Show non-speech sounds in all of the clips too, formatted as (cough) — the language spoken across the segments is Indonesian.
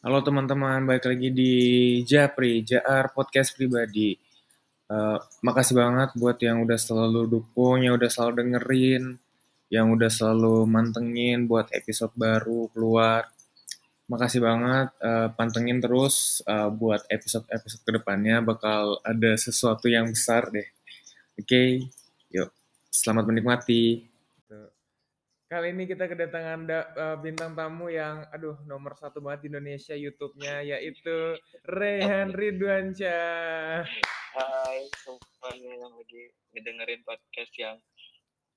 Halo teman-teman, balik lagi di Japri, JR Podcast Pribadi. Uh, makasih banget buat yang udah selalu dukung, yang udah selalu dengerin, yang udah selalu mantengin buat episode baru keluar. Makasih banget, uh, pantengin terus uh, buat episode-episode ke depannya bakal ada sesuatu yang besar deh. Oke, okay? yuk, selamat menikmati. Kali ini kita kedatangan da, uh, bintang tamu yang, aduh, nomor satu banget di Indonesia YouTube-nya, yaitu Rehan Ridwansyah. Hai semuanya yang lagi ngedengerin podcast yang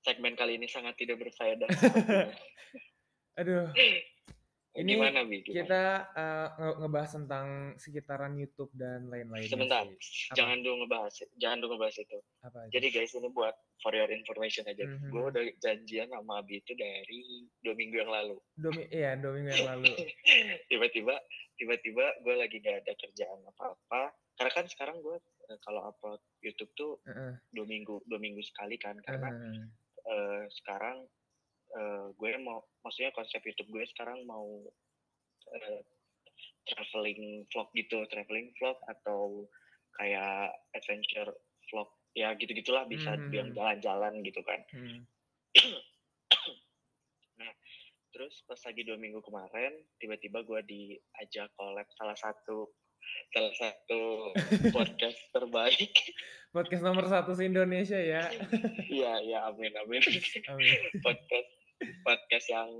segmen kali ini sangat tidak berfaedah. (laughs) aduh, ini Gimana, Bi? Gimana? kita uh, ngebahas tentang sekitaran YouTube dan lain-lain. Sebentar, Apa? jangan dulu ngebahas, jangan dulu ngebahas itu. Apa Jadi guys ini buat for your information aja. Mm -hmm. Gue udah janjian sama Abi itu dari dua minggu yang lalu. Dua, iya, dua minggu yang lalu. (laughs) tiba-tiba, tiba-tiba gue lagi gak ada kerjaan apa-apa. Karena kan sekarang gue eh, kalau upload YouTube tuh uh -uh. dua minggu, dua minggu sekali kan. Karena uh uh, sekarang uh, gue mau maksudnya konsep YouTube gue sekarang mau uh, traveling vlog gitu traveling vlog atau kayak adventure vlog ya gitu gitulah bisa hmm. bilang jalan-jalan gitu kan hmm. (clears throat) nah terus pas lagi dua minggu kemarin tiba-tiba gue diajak collab salah satu salah satu (laughs) podcast terbaik podcast nomor satu se Indonesia ya iya iya amin amin, amin. podcast podcast yang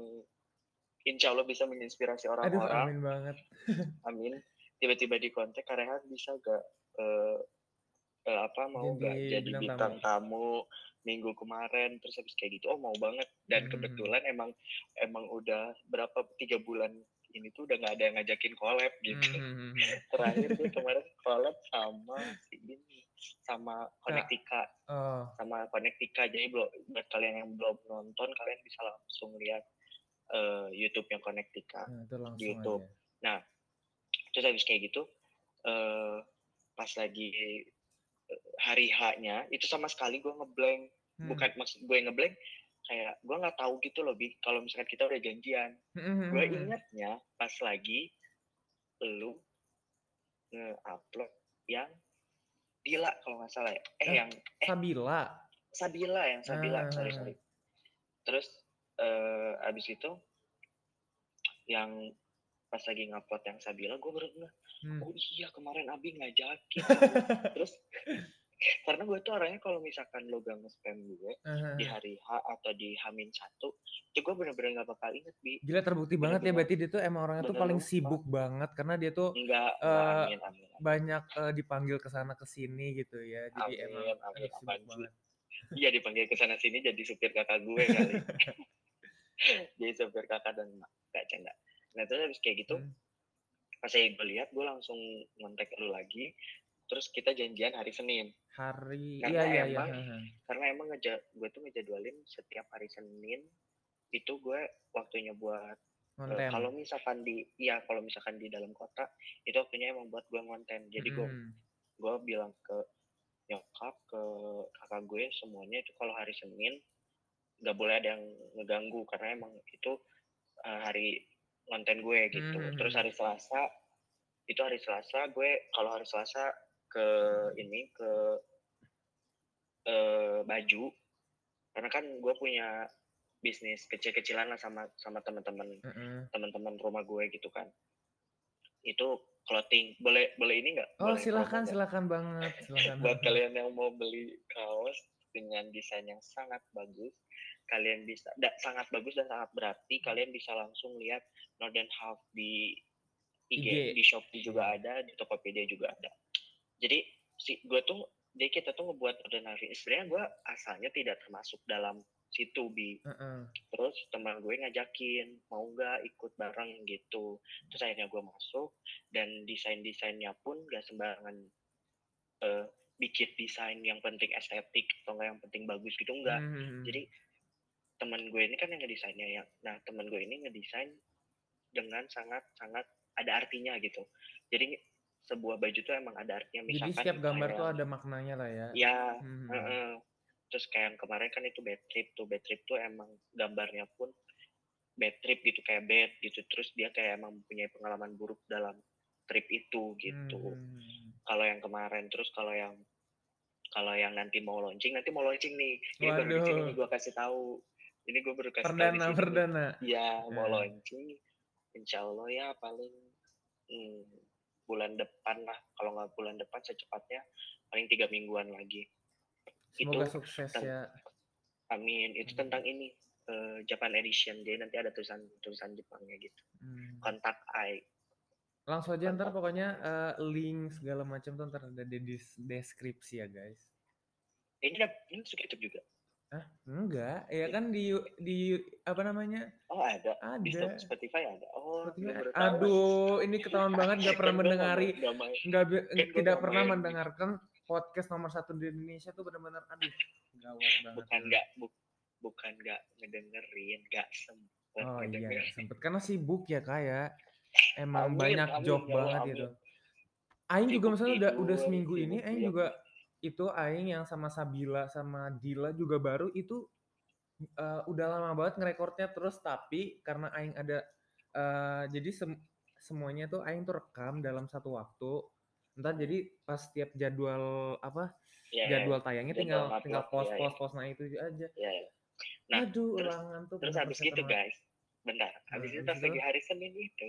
insya Allah bisa menginspirasi orang-orang. amin banget. (laughs) amin. Tiba-tiba di kontak Karehan bisa gak uh, uh, apa mau jadi gak jadi bintang, bintang tamu. tamu minggu kemarin terus habis kayak gitu oh mau banget dan hmm. kebetulan emang emang udah berapa tiga bulan ini tuh udah nggak ada yang ngajakin collab gitu hmm. hmm, hmm. (laughs) terakhir tuh kemarin collab sama si ini sama Connectica oh. sama Connectica jadi belum buat kalian yang belum nonton kalian bisa langsung lihat uh, YouTube yang Connectica nah, di YouTube. Aja. Nah terus habis kayak gitu uh, pas lagi uh, hari H-nya itu sama sekali gue ngeblank hmm. bukan maksud gue ngeblank kayak gue nggak tahu gitu loh bi kalau misalkan kita udah janjian hmm. hmm gue hmm. ingatnya pas lagi lu nge-upload yang Sabila kalau nggak salah ya. Eh, eh yang eh, Sabila. Sabila yang Sabila, ah. sorry sorry. Terus uh, abis itu yang pas lagi ngupload yang Sabila, gue baru hmm. oh iya kemarin Abi ngajakin. (laughs) Terus karena gue tuh orangnya kalau misalkan lo gak nge-spam gue uh-huh. di hari H atau di Hamin satu itu gue bener-bener gak bakal inget bi gila terbukti bener -bener. banget ya berarti dia tuh emang orangnya tuh paling sibuk lupa. banget karena dia tuh enggak, uh, amin, amin, amin. banyak uh, dipanggil ke sana ke sini gitu ya jadi amin, emang amin, sibuk amin. banget iya dipanggil ke sana sini jadi supir kakak gue kali (laughs) jadi supir kakak dan gak canda nah terus habis kayak gitu hmm. pas saya gue lihat gue langsung ngontek lu lagi terus kita janjian hari Senin. Hari karena iya, emang, iya, iya. Karena emang ngeja, gue tuh ngejadwalin setiap hari Senin itu gue waktunya buat uh, kalau misalkan di ya kalau misalkan di dalam kota itu waktunya emang buat gue ngonten. Jadi gue hmm. gue bilang ke nyokap ke kakak gue semuanya itu kalau hari Senin nggak boleh ada yang ngeganggu karena emang itu uh, hari konten gue gitu. Hmm. Terus hari Selasa itu hari Selasa gue kalau hari Selasa ke ini ke uh, baju. Karena kan gue punya bisnis kecil-kecilan lah sama sama teman-teman mm-hmm. teman-teman rumah gue gitu kan. Itu clothing. Boleh boleh ini nggak? Oh boleh silakan silakan banget (laughs) silakan buat kalian yang mau beli kaos dengan desain yang sangat bagus kalian bisa da, sangat bagus dan sangat berarti kalian bisa langsung lihat Northern Half di IG, IG. di Shopee juga ada di Tokopedia juga ada jadi si gue tuh jadi kita tuh ngebuat ordinary. Sebenarnya gue asalnya tidak termasuk dalam situ bi. Uh -uh. terus teman gue ngajakin mau nggak ikut bareng gitu. Terus akhirnya gue masuk dan desain desainnya pun gak sembarangan uh, bikin desain yang penting estetik atau enggak yang penting bagus gitu enggak hmm, hmm, hmm. jadi teman gue ini kan yang ngedesainnya ya. Nah teman gue ini ngedesain dengan sangat sangat ada artinya gitu. Jadi sebuah baju tuh emang ada artinya misalkan jadi setiap gambar kayak, tuh ada maknanya lah ya ya hmm. uh -uh. terus kayak yang kemarin kan itu bad trip tuh bad trip tuh emang gambarnya pun bad trip gitu kayak bad gitu terus dia kayak emang punya pengalaman buruk dalam trip itu gitu hmm. kalau yang kemarin terus kalau yang kalau yang nanti mau launching nanti mau launching nih ini Waduh. baru di sini gue kasih tahu ini gue baru kasih perdana tahu perdana ya mau yeah. launching insya Allah ya paling hmm, bulan depan lah. Kalau nggak bulan depan secepatnya paling tiga mingguan lagi. Semoga itu sukses ya. Amin. Itu hmm. tentang ini uh, Japan Edition. Jadi nanti ada tulisan tulisan Jepangnya gitu. Hmm. kontak I langsung aja ntar pokoknya uh, link segala macam tuh ntar ada di deskripsi ya guys. Ini ini YouTube juga Ah, enggak, ya kan di di apa namanya? Oh ada. Ada. Di Spotify ada. Oh. Spotify. Aduh, ini ketahuan (laughs) banget nggak pernah mendengar nggak tidak pernah mendengarkan podcast nomor satu di Indonesia tuh benar-benar aduh gawat banget. Bukan nggak bu, bukan nggak ngedengerin, nggak sempet. Oh iya, sempet karena sibuk ya kak ya emang amin, banyak amin, job amin, banget amin. gitu. Aing juga misalnya udah udah seminggu ini, Aing juga itu Aing yang sama Sabila sama Dila juga baru itu uh, udah lama banget ngerekornya terus tapi karena Aing ada uh, jadi sem semuanya tuh Aing tuh rekam dalam satu waktu. Entar jadi pas setiap jadwal apa yeah, iya. jadwal tayangnya tinggal jadwal tinggal post yeah, post post nah itu aja. Yeah, yeah. Nah, Aduh, terus, ulangan tuh. Terus habis gitu guys, bentar. Habis nah, itu pas lagi hari Senin itu,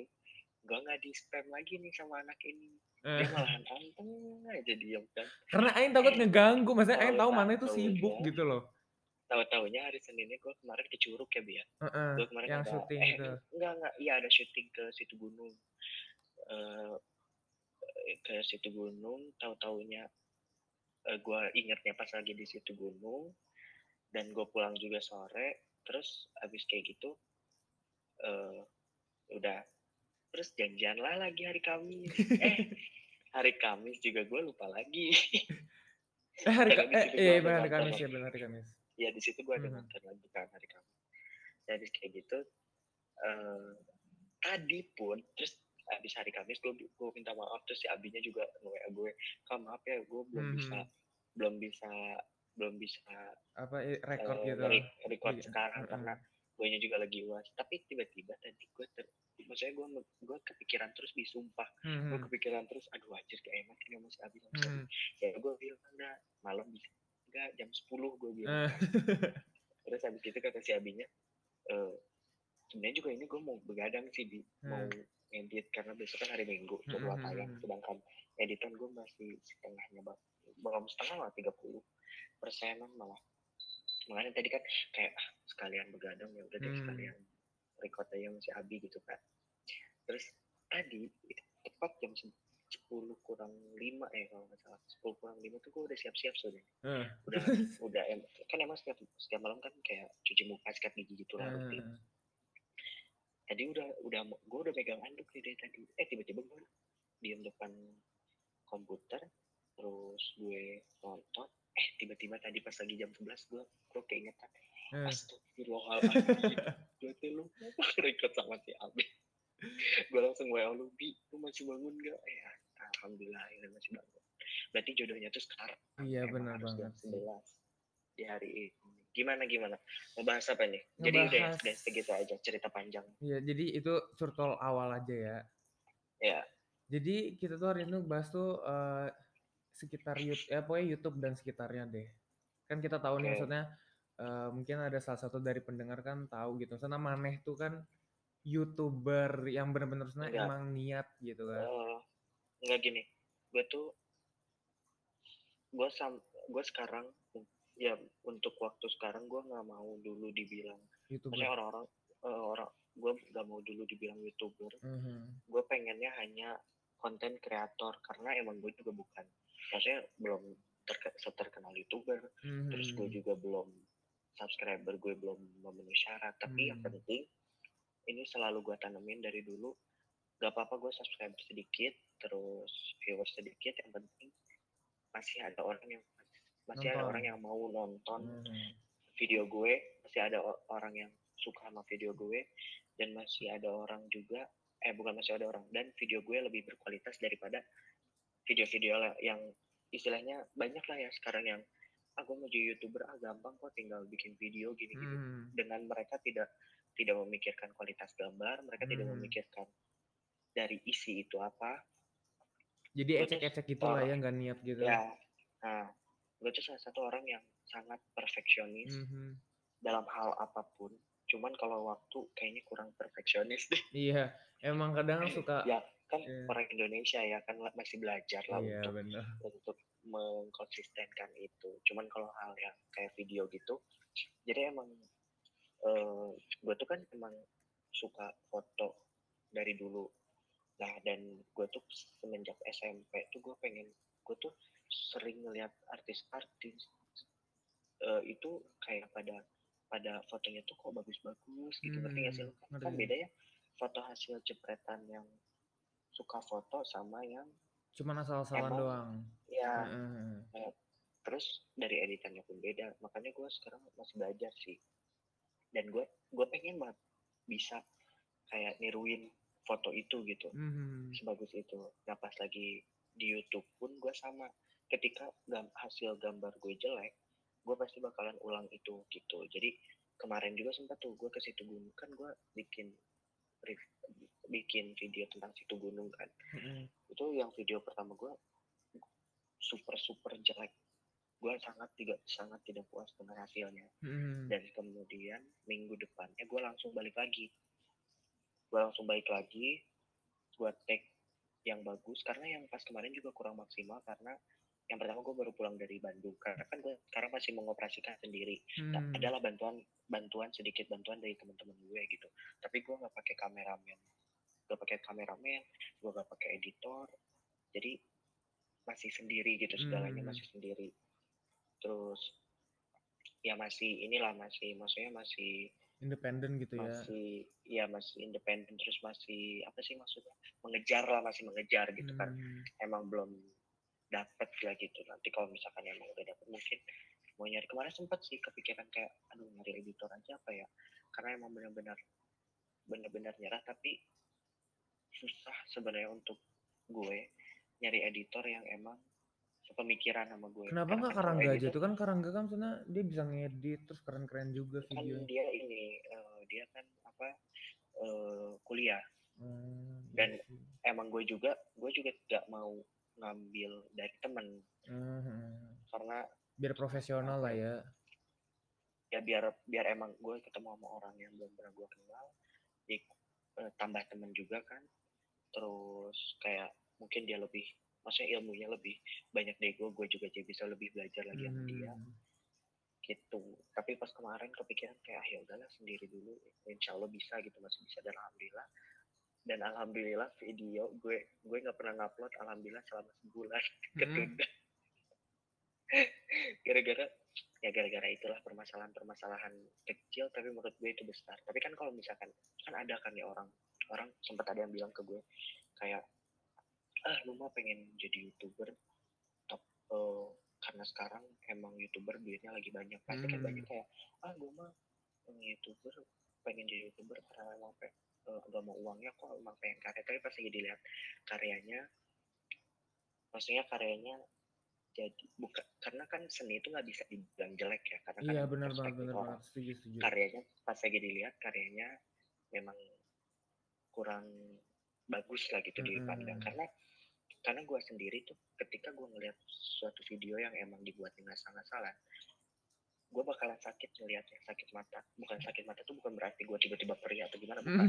gue nggak di spam lagi nih sama anak ini dia eh. malahan anteng aja diem kan. Karena Aing takut ngeganggu maksudnya Aing tahu mana itu sibuk gitu loh. Tahu-taunya hari Seninnya gue kemarin ke Curug ya Bia uh -uh, gue kemarin yang ada, syuting eh, itu. enggak enggak. Iya ada syuting ke situ gunung. Uh, ke situ gunung. Tahu-taunya uh, gue ingetnya pas lagi di situ gunung. Dan gue pulang juga sore. Terus abis kayak gitu uh, udah terus janjian lah lagi hari Kamis (laughs) eh hari Kamis juga gue lupa lagi eh, hari Kamis eh, iya benar hari Kamis ya benar hari Kamis ya di situ gue ada hmm. nonton lagi kan hari Kamis jadi kayak gitu uh, tadi pun terus habis hari Kamis gue gue minta maaf terus si abinya juga nge gue kak maaf ya gue belum hmm. bisa belum bisa belum bisa apa record uh, gitu record iya. sekarang hmm. Gue juga lagi uas tapi tiba-tiba tadi gue ter maksudnya gue gue kepikiran terus disumpah hmm. gue kepikiran terus aduh wajar kayak enak ini masih habis hmm. ya gue bilang enggak malam bisa enggak jam 10 gue bilang eh. (laughs) terus habis itu kata si abinya e, sebenarnya juga ini gue mau begadang sih di hmm. mau edit karena besok kan hari minggu hmm. coba tayang sedangkan editan gue masih setengahnya bang belum setengah lah tiga puluh persenan malah makanya tadi kan kayak ah, sekalian begadang ya udah deh hmm. sekalian record aja masih Abi gitu kan terus tadi tepat jam 10 kurang 5 eh kalau nggak salah 10 kurang 5 tuh gue udah siap-siap sudah uh. udah (laughs) udah em, kan emang setiap setiap malam kan kayak cuci muka sikat gigi gitu lah rutin uh. tadi udah udah gue udah megang anduk nih dari tadi eh tiba-tiba gue diem depan komputer terus gue nonton eh tiba-tiba tadi pas lagi jam 11 gue gue keingetan Hmm. Astagfirullahaladzim. (laughs) gue tuh lu (laughs) record sama si Abi. gue langsung WA lu, Bi, lu masih bangun gak? Ya, Alhamdulillah ini masih bangun. Berarti jodohnya tuh sekarang. Iya benar banget. Sebelas di hari ini. Gimana gimana? Mau bahas apa nih? Ngebahas... Jadi udah, udah segitu aja cerita panjang. Iya, jadi itu curtol awal aja ya. Ya. Jadi kita tuh hari ini bahas tuh uh, sekitar YouTube, ya pokoknya YouTube dan sekitarnya deh. Kan kita tahu okay. nih maksudnya uh, mungkin ada salah satu dari pendengar kan tahu gitu. Misalnya Maneh tuh kan youtuber yang benar-benar sebenarnya emang niat gitu kan. Uh, enggak gini, gue tuh gue sam gue sekarang ya untuk waktu sekarang gue nggak mau dulu dibilang YouTuber. maksudnya orang-orang uh, orang gue nggak mau dulu dibilang youtuber mhm. -huh. gue pengennya hanya konten kreator karena emang gue juga bukan maksudnya belum terke terkenal youtuber -huh. terus gue juga belum subscriber gue belum memenuhi syarat tapi hmm. yang penting ini selalu gue tanemin dari dulu gak apa-apa gue subscriber sedikit terus viewer sedikit yang penting masih ada orang yang masih nonton. ada orang yang mau nonton hmm. video gue masih ada orang yang suka sama video gue dan masih ada orang juga eh bukan masih ada orang dan video gue lebih berkualitas daripada video-video yang istilahnya banyak lah ya sekarang yang aku mau jadi youtuber ah gampang kok tinggal bikin video gini gitu hmm. dengan mereka tidak tidak memikirkan kualitas gambar mereka hmm. tidak memikirkan dari isi itu apa jadi ecek-ecek gitu lah ya nggak niat gitu ya nah gue tuh salah satu orang yang sangat perfeksionis mm -hmm. dalam hal apa pun cuman kalau waktu kayaknya kurang perfeksionis deh iya emang kadang (laughs) suka ya kan yeah. orang Indonesia ya kan masih belajar lah yeah, untuk bener. untuk mengkonsistenkan itu. Cuman kalau hal yang kayak video gitu jadi emang uh, eh, gue tuh kan emang suka foto dari dulu. Nah dan gue tuh semenjak SMP tuh gue pengen gue tuh sering ngeliat artis-artis uh, itu kayak pada pada fotonya tuh kok bagus-bagus gitu. Hmm, ngerti sih? Kan, kan beda ya foto hasil jepretan yang suka foto sama yang cuma asal-asalan doang. Ya hmm. eh, terus dari editannya pun beda. Makanya gue sekarang masih belajar sih. Dan gue gue pengen banget bisa kayak niruin foto itu gitu. Hmm. sebagus itu. Nah pas lagi di YouTube pun gue sama. Ketika gam hasil gambar gue jelek gue pasti bakalan ulang itu gitu. Jadi kemarin juga sempat tuh gue ke situ gunung. Kan gue bikin bikin video tentang situ gunung kan mm-hmm. itu yang video pertama gue super super jelek gue sangat tidak sangat tidak puas dengan hasilnya mm-hmm. dan kemudian minggu depannya gue langsung balik lagi gue langsung balik lagi gue take yang bagus karena yang pas kemarin juga kurang maksimal karena yang pertama gue baru pulang dari Bandung karena kan gue sekarang masih mengoperasikan sendiri hmm. nah, adalah bantuan bantuan sedikit bantuan dari teman-teman gue gitu tapi gue nggak pakai kameramen gue pakai kameramen gue nggak pakai editor jadi masih sendiri gitu segalanya hmm. masih sendiri terus ya masih inilah masih maksudnya masih independen gitu ya masih ya masih independen terus masih apa sih maksudnya mengejar lah masih mengejar gitu kan. hmm. kan emang belum dapat ya gitu nanti kalau misalkan emang udah dapat mungkin mau nyari kemarin sempat sih kepikiran kayak aduh nyari editor aja apa ya karena emang benar-benar benar-benar nyerah tapi susah sebenarnya untuk gue nyari editor yang emang sepemikiran sama gue. Kenapa nggak Karangga aja tuh kan Karangga kan sebenarnya dia bisa ngedit terus keren-keren juga video. Kan dia ini uh, dia kan apa uh, kuliah. Hmm, Dan iya emang gue juga gue juga tidak mau ngambil dari temen. Hmm. karena biar profesional lah ya. Ya biar biar emang gue ketemu sama orang yang belum pernah gue kenal. Di eh, tambah temen juga kan. Terus kayak mungkin dia lebih maksudnya ilmunya lebih banyak dari gue gue juga jadi bisa lebih belajar lagi sama dia. Hmm. gitu. Tapi pas kemarin kepikiran kayak ah ya udahlah sendiri dulu. Insya Allah bisa gitu. Masih bisa dan alhamdulillah dan alhamdulillah video gue gue nggak pernah ngupload alhamdulillah selama sebulan hmm. ketunda (laughs) gara-gara ya gara-gara itulah permasalahan-permasalahan kecil tapi menurut gue itu besar tapi kan kalau misalkan kan ada kan ya orang orang sempat ada yang bilang ke gue kayak ah lu mah pengen jadi youtuber top uh, karena sekarang emang youtuber duitnya lagi banyak pasti kan hmm. kan banyak kayak ah gue mah pengen youtuber pengen jadi youtuber karena emang pengen uh, gak mau uangnya kok emang pengen karya. Tapi pas lagi dilihat karyanya maksudnya karyanya jadi bukan karena kan seni itu nggak bisa dibilang jelek ya karena iya, kan benar banget benar banget. Setuju setuju. Karyanya pas lagi dilihat karyanya memang kurang bagus lah gitu mm -hmm. dipandang. Karena karena gue sendiri tuh ketika gue ngeliat suatu video yang emang dibuat dengan sangat salah gue bakalan sakit ngeliatnya sakit mata. Bukan sakit mata tuh bukan berarti gue tiba-tiba perih atau gimana bukan.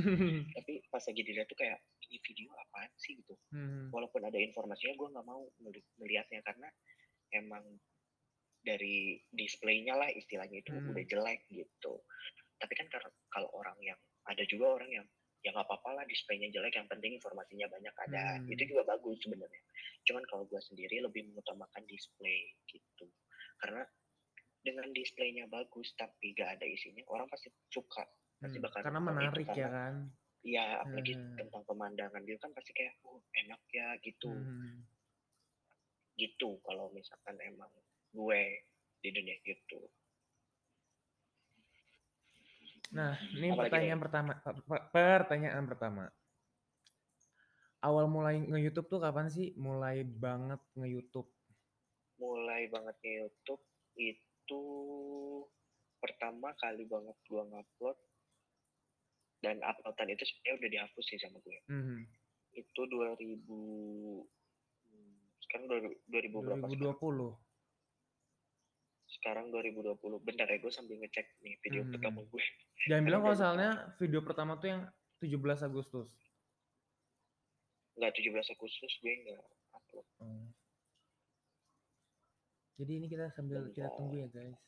Tapi pas lagi dilihat tuh kayak ini video apaan sih? gitu. Hmm. walaupun ada informasinya gue nggak mau melihatnya karena emang dari displaynya lah istilahnya itu hmm. udah jelek gitu. Tapi kan kalau orang yang ada juga orang yang ya nggak apa-apa lah displaynya jelek yang penting informasinya banyak ada. Hmm. itu juga bagus sebenarnya. Cuman kalau gue sendiri lebih mengutamakan display gitu. Karena dengan displaynya bagus tapi gak ada isinya orang pasti suka. Pasti hmm, bakal karena menarik ya kan. Iya, apalagi hmm. tentang pemandangan dia kan pasti kayak oh enak ya gitu. Hmm. gitu kalau misalkan emang gue di dunia itu nah ini apalagi pertanyaan pertama pertanyaan pertama. Awal mulai nge-YouTube tuh kapan sih? Mulai banget nge-YouTube? Mulai banget nge-YouTube itu pertama kali banget gua ngupload dan uploadan itu sebenarnya udah dihapus sih sama gue Mhm. itu 2000 hmm, sekarang 2000, 2000 berapa sekarang? 2020. sekarang 2020 bentar ya gue sambil ngecek nih video Mhm. pertama gue Jangan bilang kalau soalnya video pertama tuh yang 17 Agustus. nggak 17 Agustus gue nggak upload Oh. Jadi ini kita sambil kita tunggu ya guys.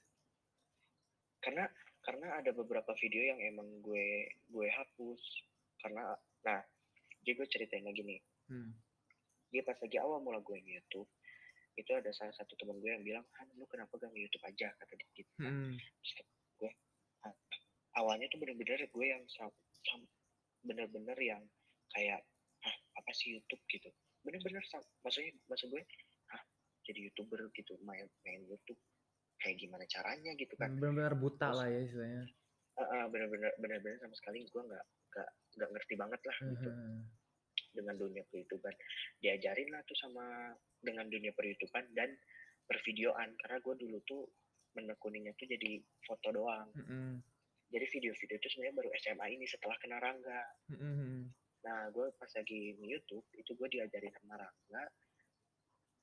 karena karena ada beberapa video yang emang gue gue hapus karena nah jadi gue ceritain lagi nih Hmm. dia pas lagi awal mula gue YouTube itu ada salah satu teman gue yang bilang Han lu kenapa gak YouTube aja kata dia gitu kan. Hmm. Terus gue "Ah, awalnya tuh bener-bener gue yang bener-bener yang kayak ah apa sih YouTube gitu bener-bener maksudnya maksud gue ah jadi youtuber gitu main main YouTube kayak gimana caranya gitu kan Benar-benar buta Terus- lah ya istilahnya. Ah, ah, bener-bener bener-bener sama sekali gue nggak nggak nggak ngerti banget lah gitu Mhm. dengan dunia per-YouTubean. Diajarin lah tuh sama dengan dunia per-YouTubean dan pervideoan karena gue dulu tuh menekuninya tuh jadi foto doang. Mhm. Jadi video-video itu sebenarnya baru SMA ini setelah kena Rangga. Mhm. Nah, gue pas lagi di YouTube itu gue diajarin sama Rangga,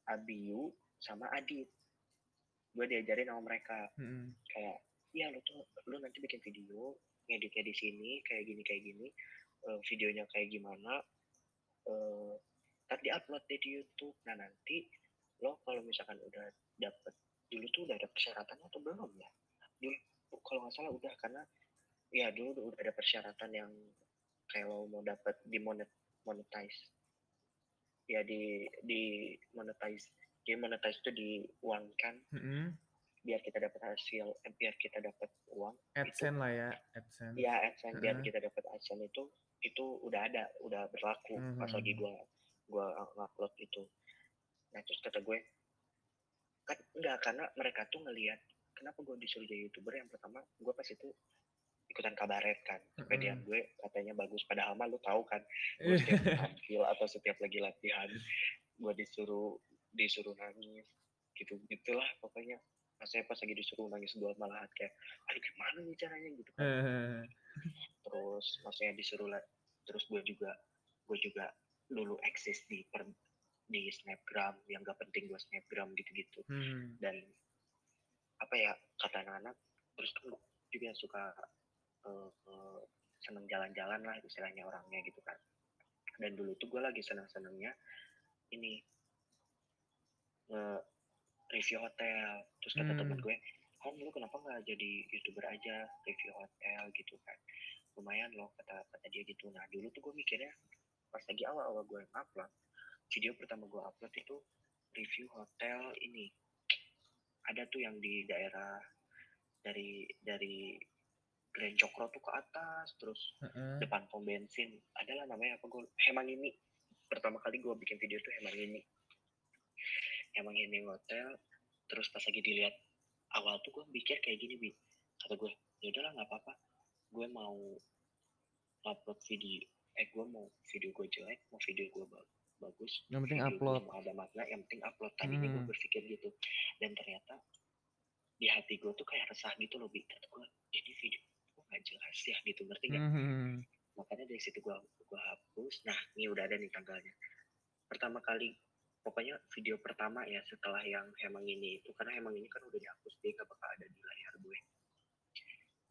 Abiu, sama Adit. Gue diajarin sama mereka Mhm. kayak, iya lu tuh lu nanti bikin video ngeditnya di sini kayak gini kayak gini, eh, videonya kayak gimana, eh ntar diupload deh di YouTube. Nah nanti lo kalau misalkan udah dapet dulu tuh udah ada persyaratannya atau belum ya? Dulu kalau nggak salah udah karena ya dulu udah ada persyaratan yang kayak lo mau dapet di monet monetize ya di di monetize jadi monetize itu diuangkan Mhm. biar kita dapat hasil eh, biar kita dapat uang AdSense lah ya, AdSense. ya AdSense biar Heeh. kita dapat AdSense itu itu udah ada udah berlaku pas Mhm. lagi gua gua ngupload itu nah terus kata gue kan enggak karena mereka tuh ngelihat kenapa gue disuruh jadi youtuber yang pertama gue pas itu ikutan kabaret kan. Kepedean Mhm. gue katanya bagus padahal mah lu tahu kan (laughs) gue setiap tampil atau setiap lagi latihan gue disuruh disuruh nangis gitu gitulah pokoknya. Saya pas lagi disuruh nangis gue malahan kayak aduh gimana nih caranya? gitu kan. (laughs) Terus maksudnya disuruh lah terus gue juga gue juga dulu eksis di per, di snapgram yang gak penting gue snapgram gitu-gitu. Hmm. dan apa ya kata anak-anak terus kan juga suka eh, seneng jalan-jalan lah istilahnya orangnya gitu kan. Dan dulu tuh gue lagi seneng-senengnya ini nge review hotel. Terus kata Hmm. temen gue kan lu kenapa nggak jadi youtuber aja review hotel gitu kan? Lumayan loh kata kata dia gitu. Nah dulu tuh gue mikirnya pas lagi awal-awal gue upload video pertama gue upload itu review hotel ini. Ada tuh yang di daerah dari dari Grand Cokro tuh ke atas terus Heeh. depan pom bensin. Adalah namanya apa gue Hemangini. Pertama kali gue bikin video tuh Hemangini. Hemangini hotel terus pas lagi dilihat awal tuh gue mikir kayak gini bi. Kata gue ya udahlah nggak apa-apa. Gue mau upload video eh gue mau video gue jelek mau video gue ba- bagus Yang penting video upload. gue mau ada makna yang penting upload. Tadinya gue Hmm. berpikir gitu. Dan ternyata di hati gue tuh kayak resah gitu loh bi. Kata gue ini video gue nggak jelas ya gitu ngerti nggak Mhm. makanya dari situ gua gua hapus nah ini udah ada nih tanggalnya pertama kali pokoknya video pertama ya setelah yang emang ini itu karena emang ini kan udah dihapus dia nggak bakal ada di layar gue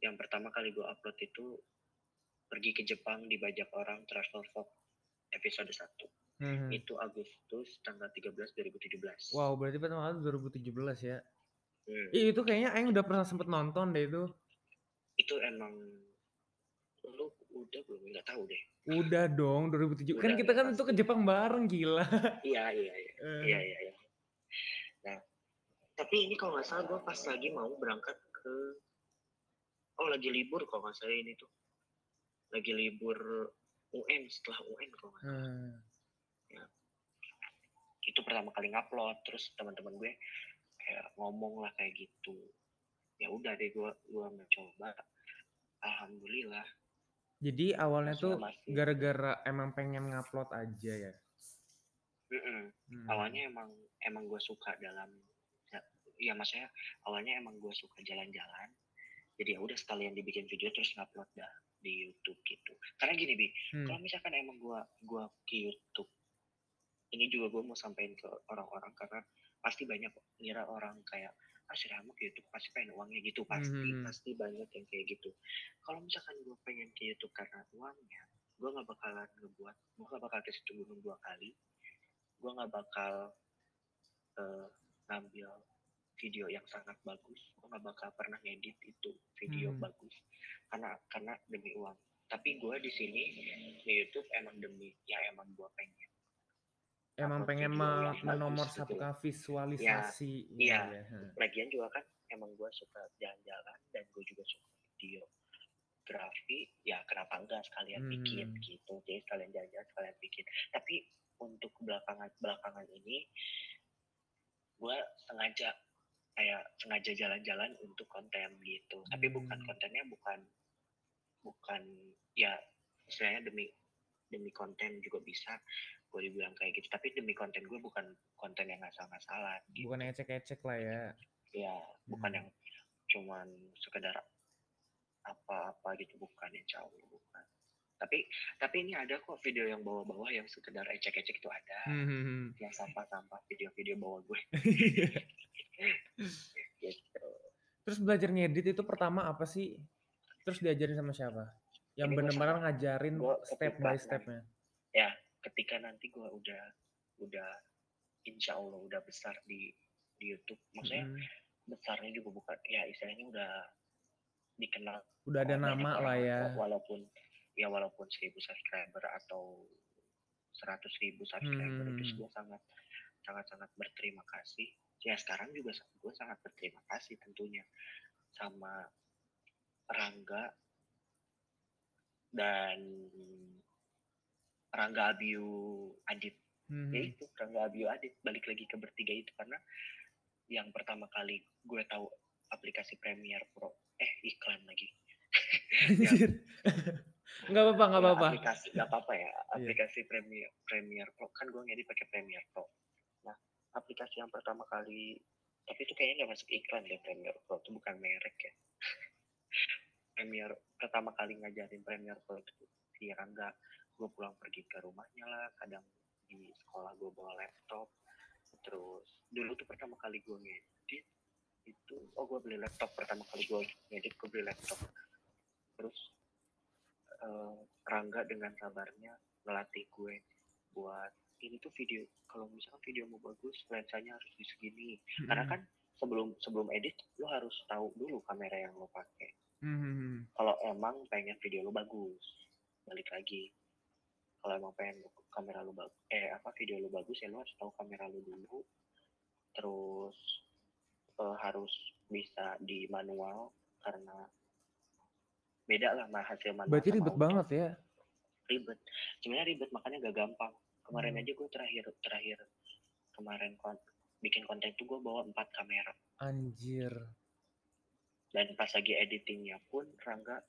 yang pertama kali gue upload itu pergi ke Jepang dibajak orang travel vlog episode 1 Mhm. itu Agustus tanggal 13 2017 Wow, berarti pertama kali 2017 ya. Hmm, Ih, itu kayaknya Aing udah pernah sempet nonton deh itu. Itu emang lu udah belum nggak tahu deh Udah dong, 2007. kan Udah, kita kan pasti. itu ke Jepang bareng, gila. iya iya iya (laughs) Eh, Iya iya iya. Nah, tapi ini kalau nggak salah gue pas lagi mau berangkat ke, oh lagi libur kalau nggak salah ini tuh, lagi libur UN setelah UN kalau nggak salah. eh. Itu pertama kali ngupload, terus teman-teman gue kayak ngomong lah kayak gitu. Ya udah deh gue gue mencoba. Alhamdulillah. Jadi awalnya tuh masih- gara-gara emang pengen ngupload aja ya. Mm-mm. Hmm. Awalnya emang emang gue suka dalam ya, ya maksudnya awalnya emang gue suka jalan-jalan jadi ya udah sekalian dibikin video terus ngupload dah di YouTube gitu karena gini bi hmm. kalau misalkan emang gua gua ke YouTube ini juga gue mau sampaikan ke orang-orang karena pasti banyak ngira orang kayak ah ke YouTube pasti pengen uangnya gitu pasti hmm. pasti banyak yang kayak gitu kalau misalkan gue pengen ke YouTube karena uangnya gue nggak bakalan ngebuat gue nggak bakal ke situ gunung dua kali gue nggak bakal uh, ngambil video yang sangat bagus gue nggak bakal pernah ngedit itu video hmm. bagus karena karena demi uang tapi gue di sini di YouTube emang demi ya emang gue pengen emang pengen menomor gitu. visualisasi ya, iya ya. lagian juga kan emang gue suka jalan-jalan dan gue juga suka video grafi ya kenapa enggak sekalian hmm. bikin gitu jadi sekalian jalan-jalan sekalian bikin tapi untuk belakangan belakangan ini gue sengaja kayak sengaja jalan-jalan untuk konten gitu hmm. tapi bukan hmm. kontennya bukan bukan ya istilahnya demi demi konten juga bisa gue dibilang kayak gitu tapi demi konten gue bukan konten yang ngasal-ngasalan gitu. bukan ecek-ecek lah ya ya bukan hmm. yang cuman sekedar apa-apa gitu bukan insya Allah bukan tapi tapi ini ada kok video yang bawa-bawa yang sekedar ecek-ecek itu ada hmm. hmm, hmm. yang sampah-sampah video-video bawa gue (laughs) (laughs) gitu. terus belajar ngedit itu pertama apa sih terus diajarin sama siapa yang benar-benar ngajarin step by stepnya ya ketika nanti gue udah udah insya Allah udah besar di di YouTube maksudnya hmm. besarnya juga bukan ya istilahnya udah dikenal udah ada nama lah ya walaupun ya walaupun seribu subscriber atau seratus ribu subscriber hmm. itu gue sangat sangat sangat berterima kasih ya sekarang juga gue sangat berterima kasih tentunya sama Rangga dan Rangga Abiu Adit. Hmm. ya itu Rangga Abiu Adit. Balik lagi ke bertiga itu karena yang pertama kali gue tahu aplikasi Premiere Pro. Eh iklan lagi. (laughs) (laughs) Nggak apa-apa nggak ya, apa-apa. aplikasi nggak apa-apa ya. Iya. aplikasi yeah. Premiere Premiere Pro. Kan gue ngedit pakai Premiere Pro. Nah aplikasi yang pertama kali tapi itu kayaknya nggak masuk iklan deh Premiere Pro. Itu bukan merek ya. (laughs) Premiere pertama kali ngajarin Premiere Pro itu si Rangga gue pulang pergi ke rumahnya lah kadang di sekolah gue bawa laptop. Terus dulu tuh pertama kali gue ngedit itu oh gue beli laptop pertama kali gue ngedit gue beli laptop. Terus uh, Rangga dengan sabarnya ngelatih gue buat ini tuh video kalau misalnya video mau bagus lensanya harus di segini. Hmm. karena kan sebelum sebelum edit lo harus tahu dulu kamera yang lo pakai. Hmm. kalau emang pengen video lo bagus balik lagi kalau emang pengen kamera lo bagus eh apa video lo bagus ya lo harus tahu kamera lo dulu terus uh, harus bisa di manual karena beda lah mah hasil manual. Berarti ribet banget ya? Ribet. Sebenarnya ribet makanya gak gampang. Kemarin hmm. aja gue terakhir terakhir kemarin kon bikin konten tuh gue bawa empat kamera. Anjir. Dan pas lagi editingnya pun Rangga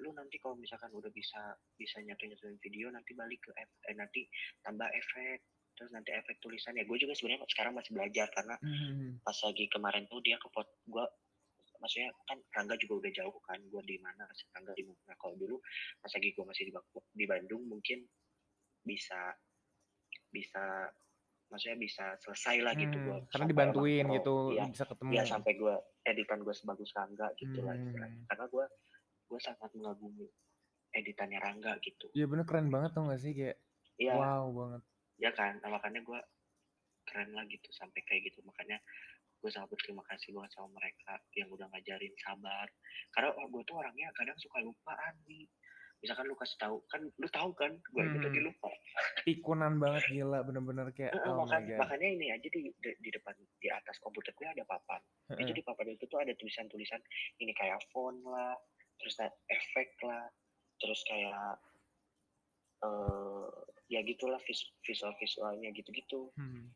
lu nanti kalau misalkan udah bisa bisa nyatu nyatuin video nanti balik ke eh, nanti tambah efek terus nanti efek tulisan ya gue juga sebenarnya sekarang masih belajar karena hmm. pas lagi kemarin tuh dia ke pot gue maksudnya kan Rangga juga udah jauh kan gue di mana Rangga di mana kalau dulu pas lagi gue masih di, di Bandung mungkin bisa bisa maksudnya bisa selesai lah gitu gue karena dibantuin gitu ya, bisa ketemu ya sampai gue editan gue sebagus Rangga gitu hmm. lah karena gue gue sangat mengagumi editannya Rangga gitu. Iya bener keren banget tuh gak sih? Kayak ya, wow banget. Ya kan? Nah, makanya gue keren lah gitu sampai kayak gitu. Makanya gue sangat berterima kasih banget sama mereka yang udah ngajarin sabar. Karena oh, gue tuh orangnya kadang suka lupaan nih misalkan lu kasih tahu kan lu tahu kan? Gue hmm. tadi lupa ikunan banget gila bener-bener kayak uh, oh makanya, makanya ini aja di, di, di depan di atas komputer gue ada papan. Uh itu di papan itu tuh ada tulisan-tulisan ini kayak font lah terus efek lah terus kayak uh, ya gitulah visual visualnya gitu-gitu. Hmm.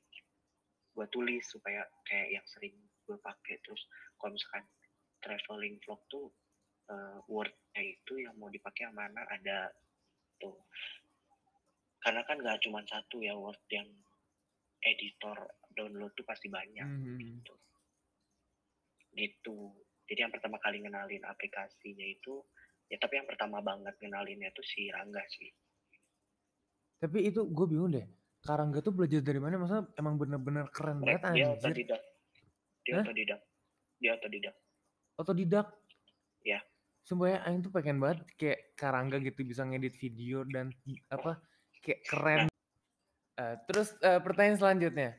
gue tulis supaya kayak yang sering gue pakai. Terus kalau misalkan traveling vlog tuh uh, wordnya itu yang mau dipakai yang mana ada tuh. Karena kan gak cuma satu ya word yang editor download tuh pasti banyak hmm. gitu. Gitu jadi yang pertama kali ngenalin aplikasinya itu ya tapi yang pertama banget ngenalinnya itu si Rangga sih tapi itu gue bingung deh Karangga tuh belajar dari mana? Masa emang bener-bener keren banget dia anjir. Otodidak. Dia Hah? otodidak. Dia otodidak. Otodidak? Ya. Sumpah ya, Aing tuh pengen banget kayak Karangga gitu bisa ngedit video dan apa kayak keren. Nah. Uh, terus uh, pertanyaan selanjutnya.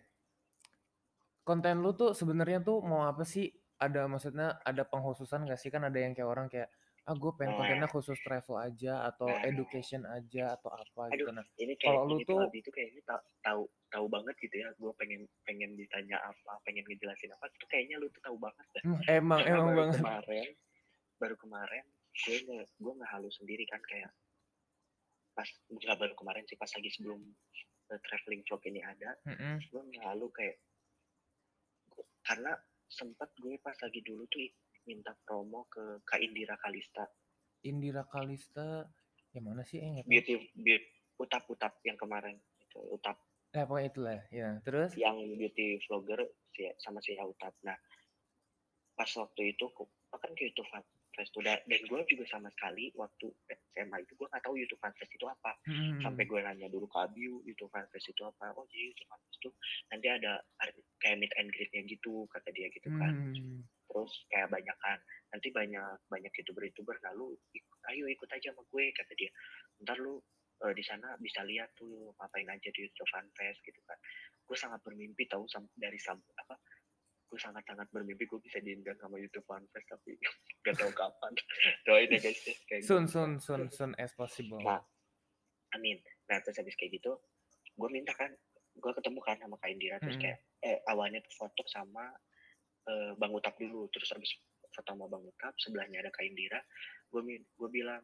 Konten lu tuh sebenarnya tuh mau apa sih? Ada maksudnya ada penghususan gak sih? Kan ada yang kayak orang kayak ah gue pengen kontennya nah. khusus travel aja atau nah. education aja atau apa Aduh, gitu nah ini kayak kalau lu tuh itu kayaknya tahu tahu banget gitu ya gue pengen pengen ditanya apa pengen ngejelasin apa itu kayaknya lu tuh tahu banget dah hmm, emang Karena emang baru banget kemarin baru kemarin gue nge gue ngehalu sendiri kan kayak pas nggak baru kemarin sih pas lagi sebelum uh, traveling vlog ini ada mm -hmm. gue ngehalu kayak karena sempat gue pas lagi dulu tuh minta promo ke Kak Indira Kalista. Indira Kalista yang mana sih? Eh, beauty, beauty utap utap yang kemarin itu utap. Eh pokoknya itulah ya. Terus? Yang beauty vlogger si sama si utap. Nah pas waktu itu kan ke YouTube Fest udah. Dan gue juga sama sekali waktu SMA itu gue nggak tahu YouTube Fest itu apa. Hmm. sampai gue nanya dulu ke Abiu YouTube Fest itu apa? Oh jadi YouTube Fest itu. Nanti ada kayak meet and greetnya gitu kata dia gitu kan. Hmm. Terus kayak banyak kan. Nanti banyak banyak youtuber youtuber lalu ayo ikut aja sama gue kata dia. Ntar lu uh, di sana bisa lihat tuh ngapain aja di YouTube Fest gitu kan. Gue sangat bermimpi tahu dari apa gue sangat sangat bermimpi gue bisa diundang sama YouTube Fest tapi (laughs) gak tahu kapan (laughs) doain ya guys ya, kayak soon gitu. soon soon soon as possible nah amin nah terus habis kayak gitu gue minta kan gue ketemu kan sama Kak Indira terus hmm. kayak eh awalnya tuh foto sama uh, Bang Utap dulu terus habis foto sama Bang Utap sebelahnya ada Kak Indira gue gue bilang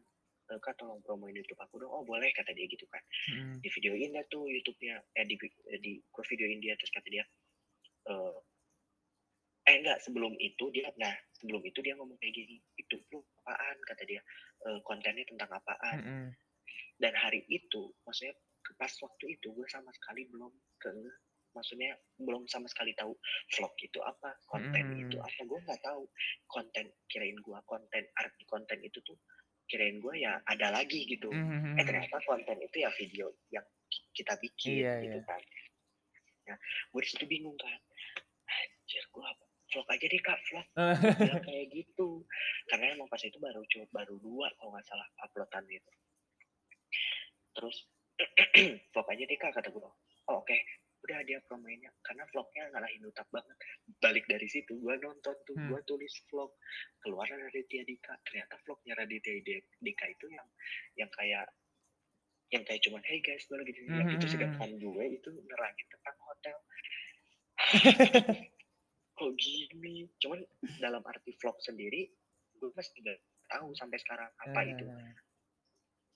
eh, kak tolong promoin YouTube aku dong oh boleh kata dia gitu kan hmm. di videoin dia tuh YouTube-nya eh di di gue videoin dia terus kata dia uh, eh enggak sebelum itu dia nah sebelum itu dia ngomong kayak gini itu lu apaan kata dia e, kontennya tentang apaan mm -hmm. dan hari itu maksudnya pas waktu itu gue sama sekali belum ke maksudnya belum sama sekali tahu vlog itu apa konten hmm. itu apa gue nggak tahu konten kirain gue konten arti konten itu tuh kirain gue ya ada lagi gitu hmm. eh ternyata konten itu ya video yang kita bikin iya, gitu iya. kan nah gue di situ bingung kan anjir gue apa vlog aja deh kak vlog. (laughs) Kayak gitu. Karena emang pas itu baru coba baru dua kalau nggak salah uploadan itu. Terus (clears throat) vlog aja deh kak kata gue oh, oke. Okay udah dia promoinnya karena vlognya ngalahin utap banget. Balik dari situ gue nonton tuh hmm. gue tulis vlog. Keluar Raditya Dika. Ternyata vlognya Raditya Dika itu yang yang kayak yang kayak cuman hey guys gue lagi hmm. itu hmm, sedangkan hmm. gue itu nerangin tentang hotel (laughs) kok gini cuman dalam arti vlog sendiri gue masih tidak tahu sampai sekarang apa itu hmm.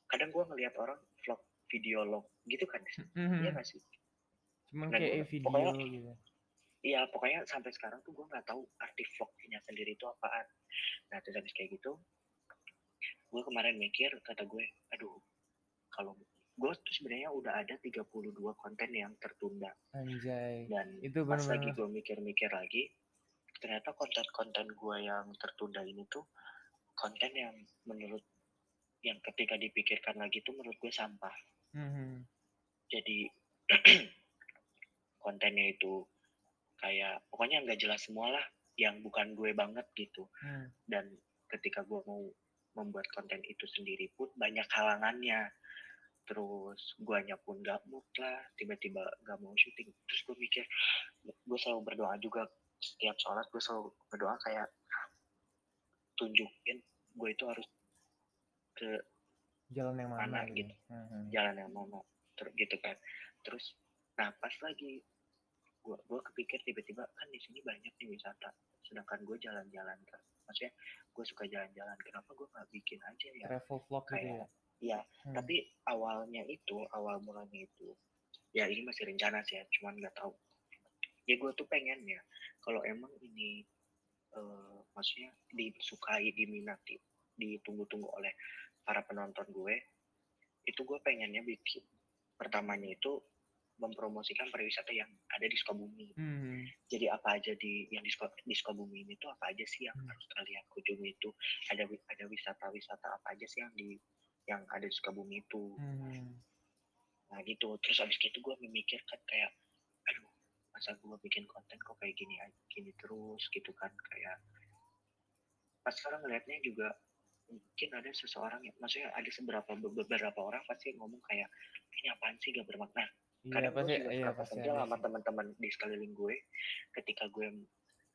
kadang gue ngelihat orang vlog video log gitu kan mm-hmm. iya gak sih Cuman nah, kayak video pokoknya, gitu. Iya, pokoknya sampai sekarang tuh gue nggak tahu arti vlognya sendiri itu apaan. Nah, terus habis kayak gitu, gue kemarin mikir, kata gue, aduh, kalau gue tuh sebenarnya udah ada 32 konten yang tertunda. Anjay. Dan itu pas lagi gue mikir-mikir lagi, ternyata konten-konten gue yang tertunda ini tuh konten yang menurut yang ketika dipikirkan lagi tuh menurut gue sampah. Mm -hmm. Jadi (clears throat) kontennya itu kayak pokoknya nggak jelas semua lah yang bukan gue banget gitu hmm. dan ketika gue mau membuat konten itu sendiri pun banyak halangannya terus guanya pun gak mood lah tiba-tiba gak mau syuting. Terus gue mikir gue selalu berdoa juga. Setiap sholat gue selalu berdoa kayak tunjukin gue itu harus ke jalan yang mana, mana gitu hmm. jalan yang mana terus gitu kan. Terus nah pas lagi gue gue kepikir tiba-tiba kan di sini banyak nih wisata sedangkan gue jalan-jalan kan maksudnya gue suka jalan-jalan kenapa gue nggak bikin aja ya? Travel vlog gitu kayak gitu ya hmm. tapi awalnya itu awal mulanya itu ya ini masih rencana sih ya cuman nggak tahu ya gue tuh pengen ya kalau emang ini uh, maksudnya disukai diminati ditunggu-tunggu oleh para penonton gue itu gue pengennya bikin pertamanya itu mempromosikan pariwisata yang ada di Sukabumi. Hmm. Jadi apa aja di yang di, di Sukabumi ini tuh apa aja sih yang hmm. harus kalian kunjungi itu? Ada ada wisata-wisata apa aja sih yang di yang ada di Sukabumi itu? Hmm. Nah gitu. Terus abis itu gue memikirkan kayak, aduh masa gue bikin konten kok kayak gini gini terus gitu kan kayak pas sekarang ngeliatnya juga mungkin ada seseorang yang maksudnya ada seberapa beberapa orang pasti ngomong kayak ini apaan sih gak bermakna Iya, Kadang pasti, gue juga iya, pasti sama teman-teman di sekeliling gue, ketika gue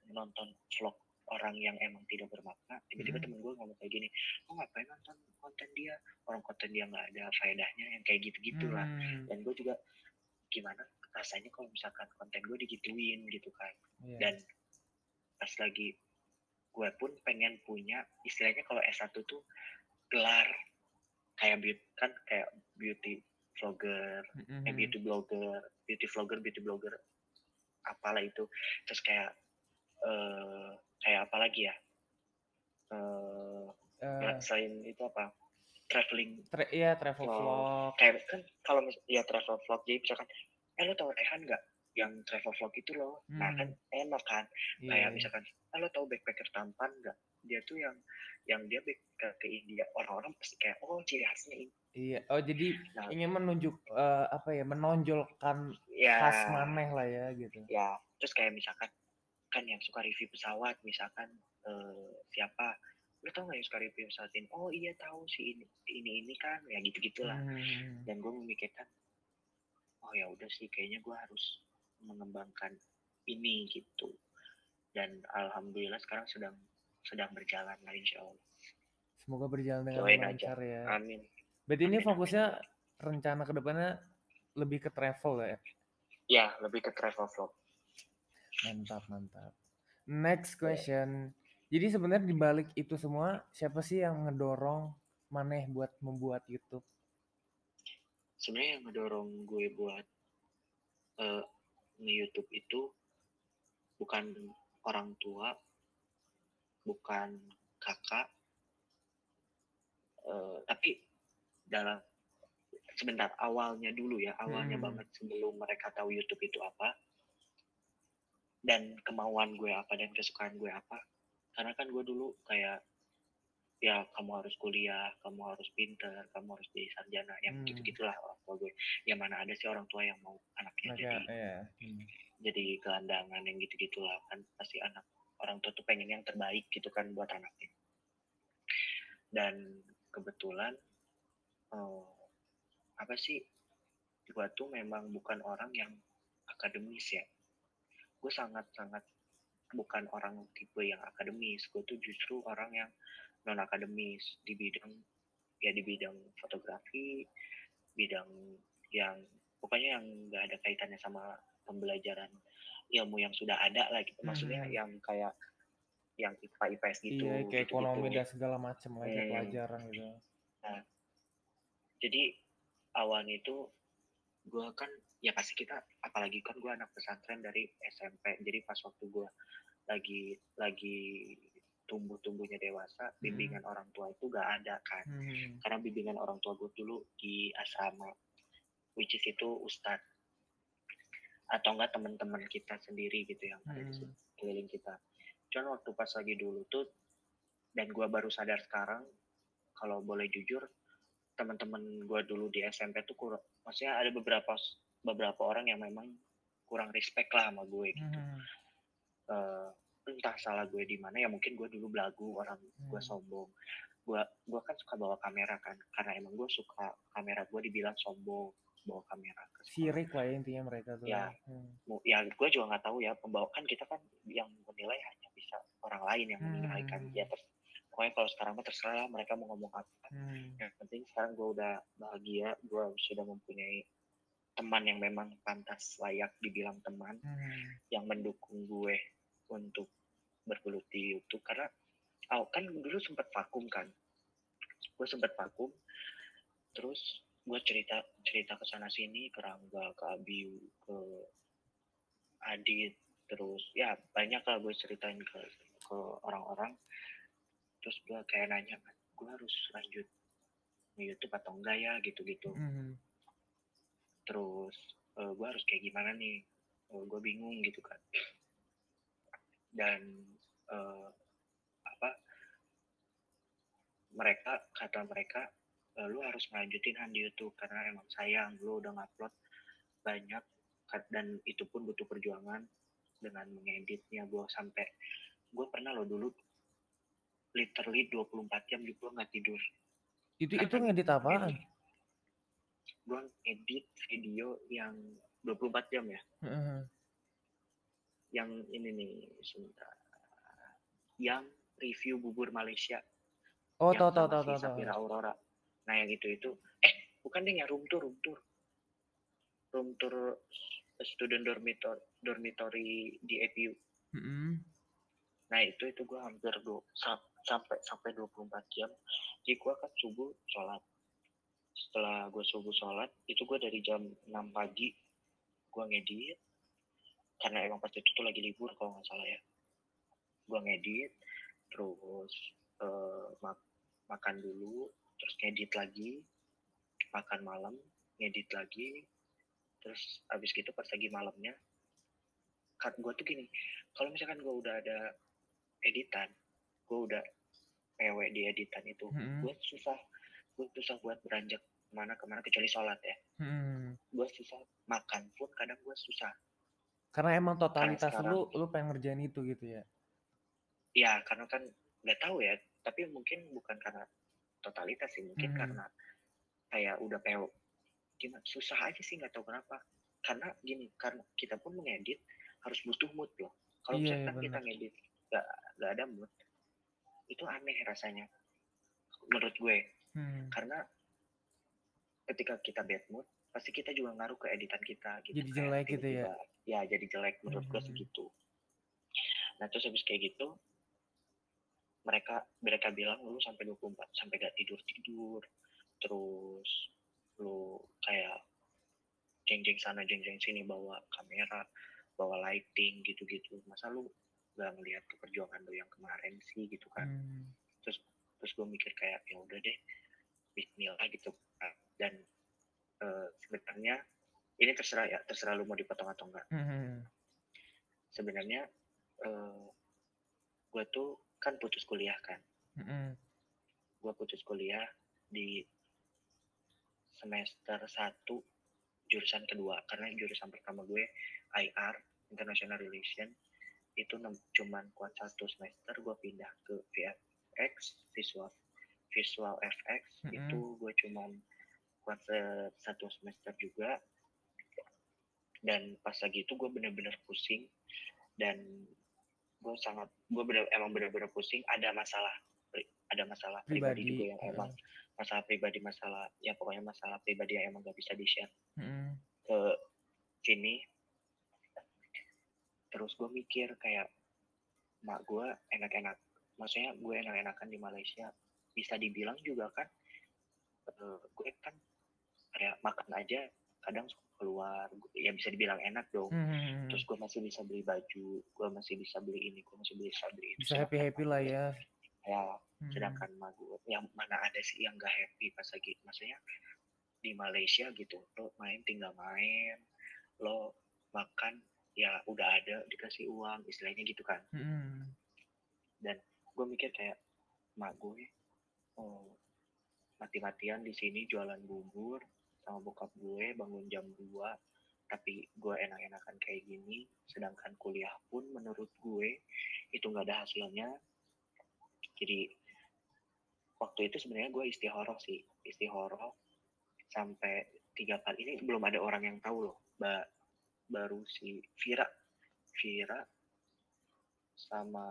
nonton vlog orang yang emang tidak bermakna, tiba-tiba hmm. temen gue ngomong kayak gini, oh ngapain nonton konten dia, orang konten dia nggak ada faedahnya, yang kayak gitu-gitu lah. Hmm. Dan gue juga gimana rasanya kalau misalkan konten gue digituin gitu kan. Yeah. Dan pas lagi gue pun pengen punya istilahnya kalau S1 tuh gelar kayak beauty kan kayak beauty vlogger, mm-hmm. eh, beauty blogger, beauty vlogger, beauty blogger, apalah itu. Terus kayak uh, kayak apa lagi ya? Uh, uh, selain itu apa? Traveling. Tra iya, travel vlog. vlog. Kayak kan kalau ya travel vlog jadi misalkan, eh lo tau Rehan nggak? Yang travel vlog itu loh. Hmm. Nah kan enak kan. Yeah. Kayak iya. misalkan, eh, lo tau backpacker tampan nggak? Dia tuh yang yang dia back ke, ke India orang-orang pasti kayak oh ciri khasnya ini Iya, oh jadi nah, ingin menunjuk uh, apa ya, menonjolkan ya, khas maneh lah ya gitu. Ya, terus kayak misalkan kan yang suka review pesawat, misalkan uh, siapa, lu tau gak yang suka review pesawat ini? Oh iya tahu sih ini ini ini kan, ya gitu gitulah. Hmm. Dan gue memikirkan, oh ya udah sih, kayaknya gue harus mengembangkan ini gitu. Dan alhamdulillah sekarang sedang sedang berjalan lah insya Allah. Semoga berjalan dengan lancar ya. Amin. Berarti ini fokusnya rencana ke depannya lebih ke travel ya? Ya, lebih ke travel vlog. Mantap, mantap. Next question. Jadi sebenarnya di balik itu semua, siapa sih yang ngedorong Maneh buat membuat YouTube? Sebenarnya yang ngedorong gue buat uh, nge-YouTube itu bukan orang tua, bukan kakak, uh, tapi dalam sebentar awalnya dulu ya awalnya hmm. banget sebelum mereka tahu YouTube itu apa dan kemauan gue apa dan kesukaan gue apa karena kan gue dulu kayak ya kamu harus kuliah kamu harus pinter kamu harus jadi sarjana yang hmm. gitu gitulah orang tua gue ya mana ada sih orang tua yang mau anaknya Maka, jadi iya. hmm. jadi gelandangan yang gitu gitulah kan pasti anak orang tua tuh pengen yang terbaik gitu kan buat anaknya dan kebetulan oh, apa sih gue tuh memang bukan orang yang akademis ya gue sangat sangat bukan orang tipe yang akademis gue tuh justru orang yang non akademis di bidang ya di bidang fotografi bidang yang pokoknya yang nggak ada kaitannya sama pembelajaran ilmu yang sudah ada lah gitu maksudnya hmm. yang kayak yang IPA IPS gitu iya, kayak gitu, ekonomi dan segala macam lah hmm. pelajaran gitu nah jadi awalnya itu gue kan ya pasti kita apalagi kan gue anak pesantren dari SMP jadi pas waktu gue lagi lagi tumbuh-tumbuhnya dewasa hmm. bimbingan orang tua itu gak ada kan hmm. karena bimbingan orang tua gue dulu di asrama which is itu ustad atau enggak teman-teman kita sendiri gitu yang hmm. ada di hmm. keliling kita cuman waktu pas lagi dulu tuh dan gue baru sadar sekarang kalau boleh jujur teman-teman gue dulu di SMP tuh kurang maksudnya ada beberapa beberapa orang yang memang kurang respect lah sama gue gitu hmm. uh, entah salah gue di mana ya mungkin gue dulu belagu orang hmm. gue sombong gue gue kan suka bawa kamera kan karena emang gue suka kamera gue dibilang sombong bawa kamera sirik lah ya intinya mereka tuh ya hmm. ya gue juga nggak tahu ya pembawa kan kita kan yang menilai hanya bisa orang lain yang menilai kan hmm. ya pokoknya kalau sekarang mah terserah mereka mau ngomong apa hmm. yang penting sekarang gue udah bahagia gue sudah mempunyai teman yang memang pantas layak dibilang teman hmm. yang mendukung gue untuk bergelut di YouTube karena oh, kan dulu sempat vakum kan? Gue sempat vakum terus gue cerita cerita ke sana sini ke Rangga ke Abiu ke Adit terus ya banyak lah gue ceritain ke ke orang-orang. Terus gue kayak nanya gue harus lanjut di YouTube atau enggak ya? Gitu-gitu. Mm -hmm. Terus uh, gue harus kayak gimana nih? Uh, gue bingung gitu kan. Dan uh, apa mereka kata mereka uh, lu harus ngelanjutin Han di YouTube karena emang sayang lu udah ngupload banyak dan itu pun butuh perjuangan dengan mengeditnya. Gue sampai gue pernah lo dulu literally 24 jam gue nggak tidur. Itu itu ngedit apa gue edit video yang 24 jam ya? Uh -huh. yang ini nih sebentar. Yang review bubur Malaysia. Oh tahu tahu tahu tahu Sapira Aurora. Nah yang itu itu. Eh bukan deh ya room tour room tour. Room tour student dormitory dormitory di APU mm -hmm. nah itu itu gue hampir do, sampai sampai 24 jam. Jadi gue kan subuh sholat setelah gue subuh sholat itu gue dari jam 6 pagi gue ngedit. Karena emang pas itu tuh lagi libur kalau nggak salah ya. Gue ngedit terus uh, mak makan dulu terus ngedit lagi. Makan malam ngedit lagi. Terus abis gitu pas lagi malamnya kan gue tuh gini kalau misalkan gue udah ada editan gue udah PW di editan itu hmm. gue susah gue susah buat beranjak ke mana ke mana kecuali sholat ya. Hmm. gue susah makan pun kadang gue susah. Karena emang totalitas karena sekarang, lu lu pengen ngerjain itu gitu ya? Ya karena kan nggak tahu ya tapi mungkin bukan karena totalitas sih mungkin hmm. karena kayak udah PW gimana susah aja sih nggak tahu kenapa. Karena gini karena kita pun mengedit harus butuh mood loh. Kalau iya, misalkan kita ngedit nggak nggak ada mood itu aneh rasanya. Menurut gue hmm. karena ketika kita bad mood pasti kita juga ngaruh ke editan kita gitu jadi jelek gitu ya ya jadi jelek menurut hmm. gue segitu nah terus habis kayak gitu mereka mereka bilang lu sampai 24 sampai gak tidur tidur terus lu kayak jeng-jeng sana jeng-jeng sini bawa kamera bawa lighting gitu-gitu masa lu gak ngelihat keperjuangan lu yang kemarin sih gitu kan hmm. terus terus gue mikir kayak ya udah deh Bismillah gitu dan uh, sebenarnya ini terserah ya terserah lu mau dipotong atau enggak hmm. sebenarnya uh, gue tuh kan putus kuliah kan hmm. gue putus kuliah di semester 1 jurusan kedua karena jurusan pertama gue IR International Relation itu cuman kuat satu semester gue pindah ke VFX visual visual FX mm -hmm. itu gue cuman kuat satu semester juga. Dan pas lagi itu gue bener-bener pusing dan gue sangat gue bener emang bener-bener pusing. Ada masalah ada masalah pribadi, pribadi juga yang emang masalah pribadi masalah ya pokoknya masalah pribadi yang emang gak bisa di share hmm. ke sini. Terus gue mikir kayak mak gue enak-enak maksudnya gue enak-enakan di Malaysia bisa dibilang juga kan uh, gue kan kayak makan aja kadang keluar ya bisa dibilang enak dong hmm. terus gue masih bisa beli baju gue masih bisa beli ini gue masih bisa beli itu bisa happy happy lah ya ya hmm. sedangkan gue yang mana ada sih yang gak happy pas lagi maksudnya di Malaysia gitu lo main tinggal main lo makan ya udah ada dikasih uang istilahnya gitu kan hmm. dan gue mikir kayak mak gue oh mati-matian di sini jualan bubur sama bokap gue bangun jam 2 tapi gue enak-enakan kayak gini sedangkan kuliah pun menurut gue itu nggak ada hasilnya. Jadi waktu itu sebenarnya gue istihoroh sih istihoroh sampai tiga kali. Ini belum ada orang yang tahu loh ba baru si Vira. Vira sama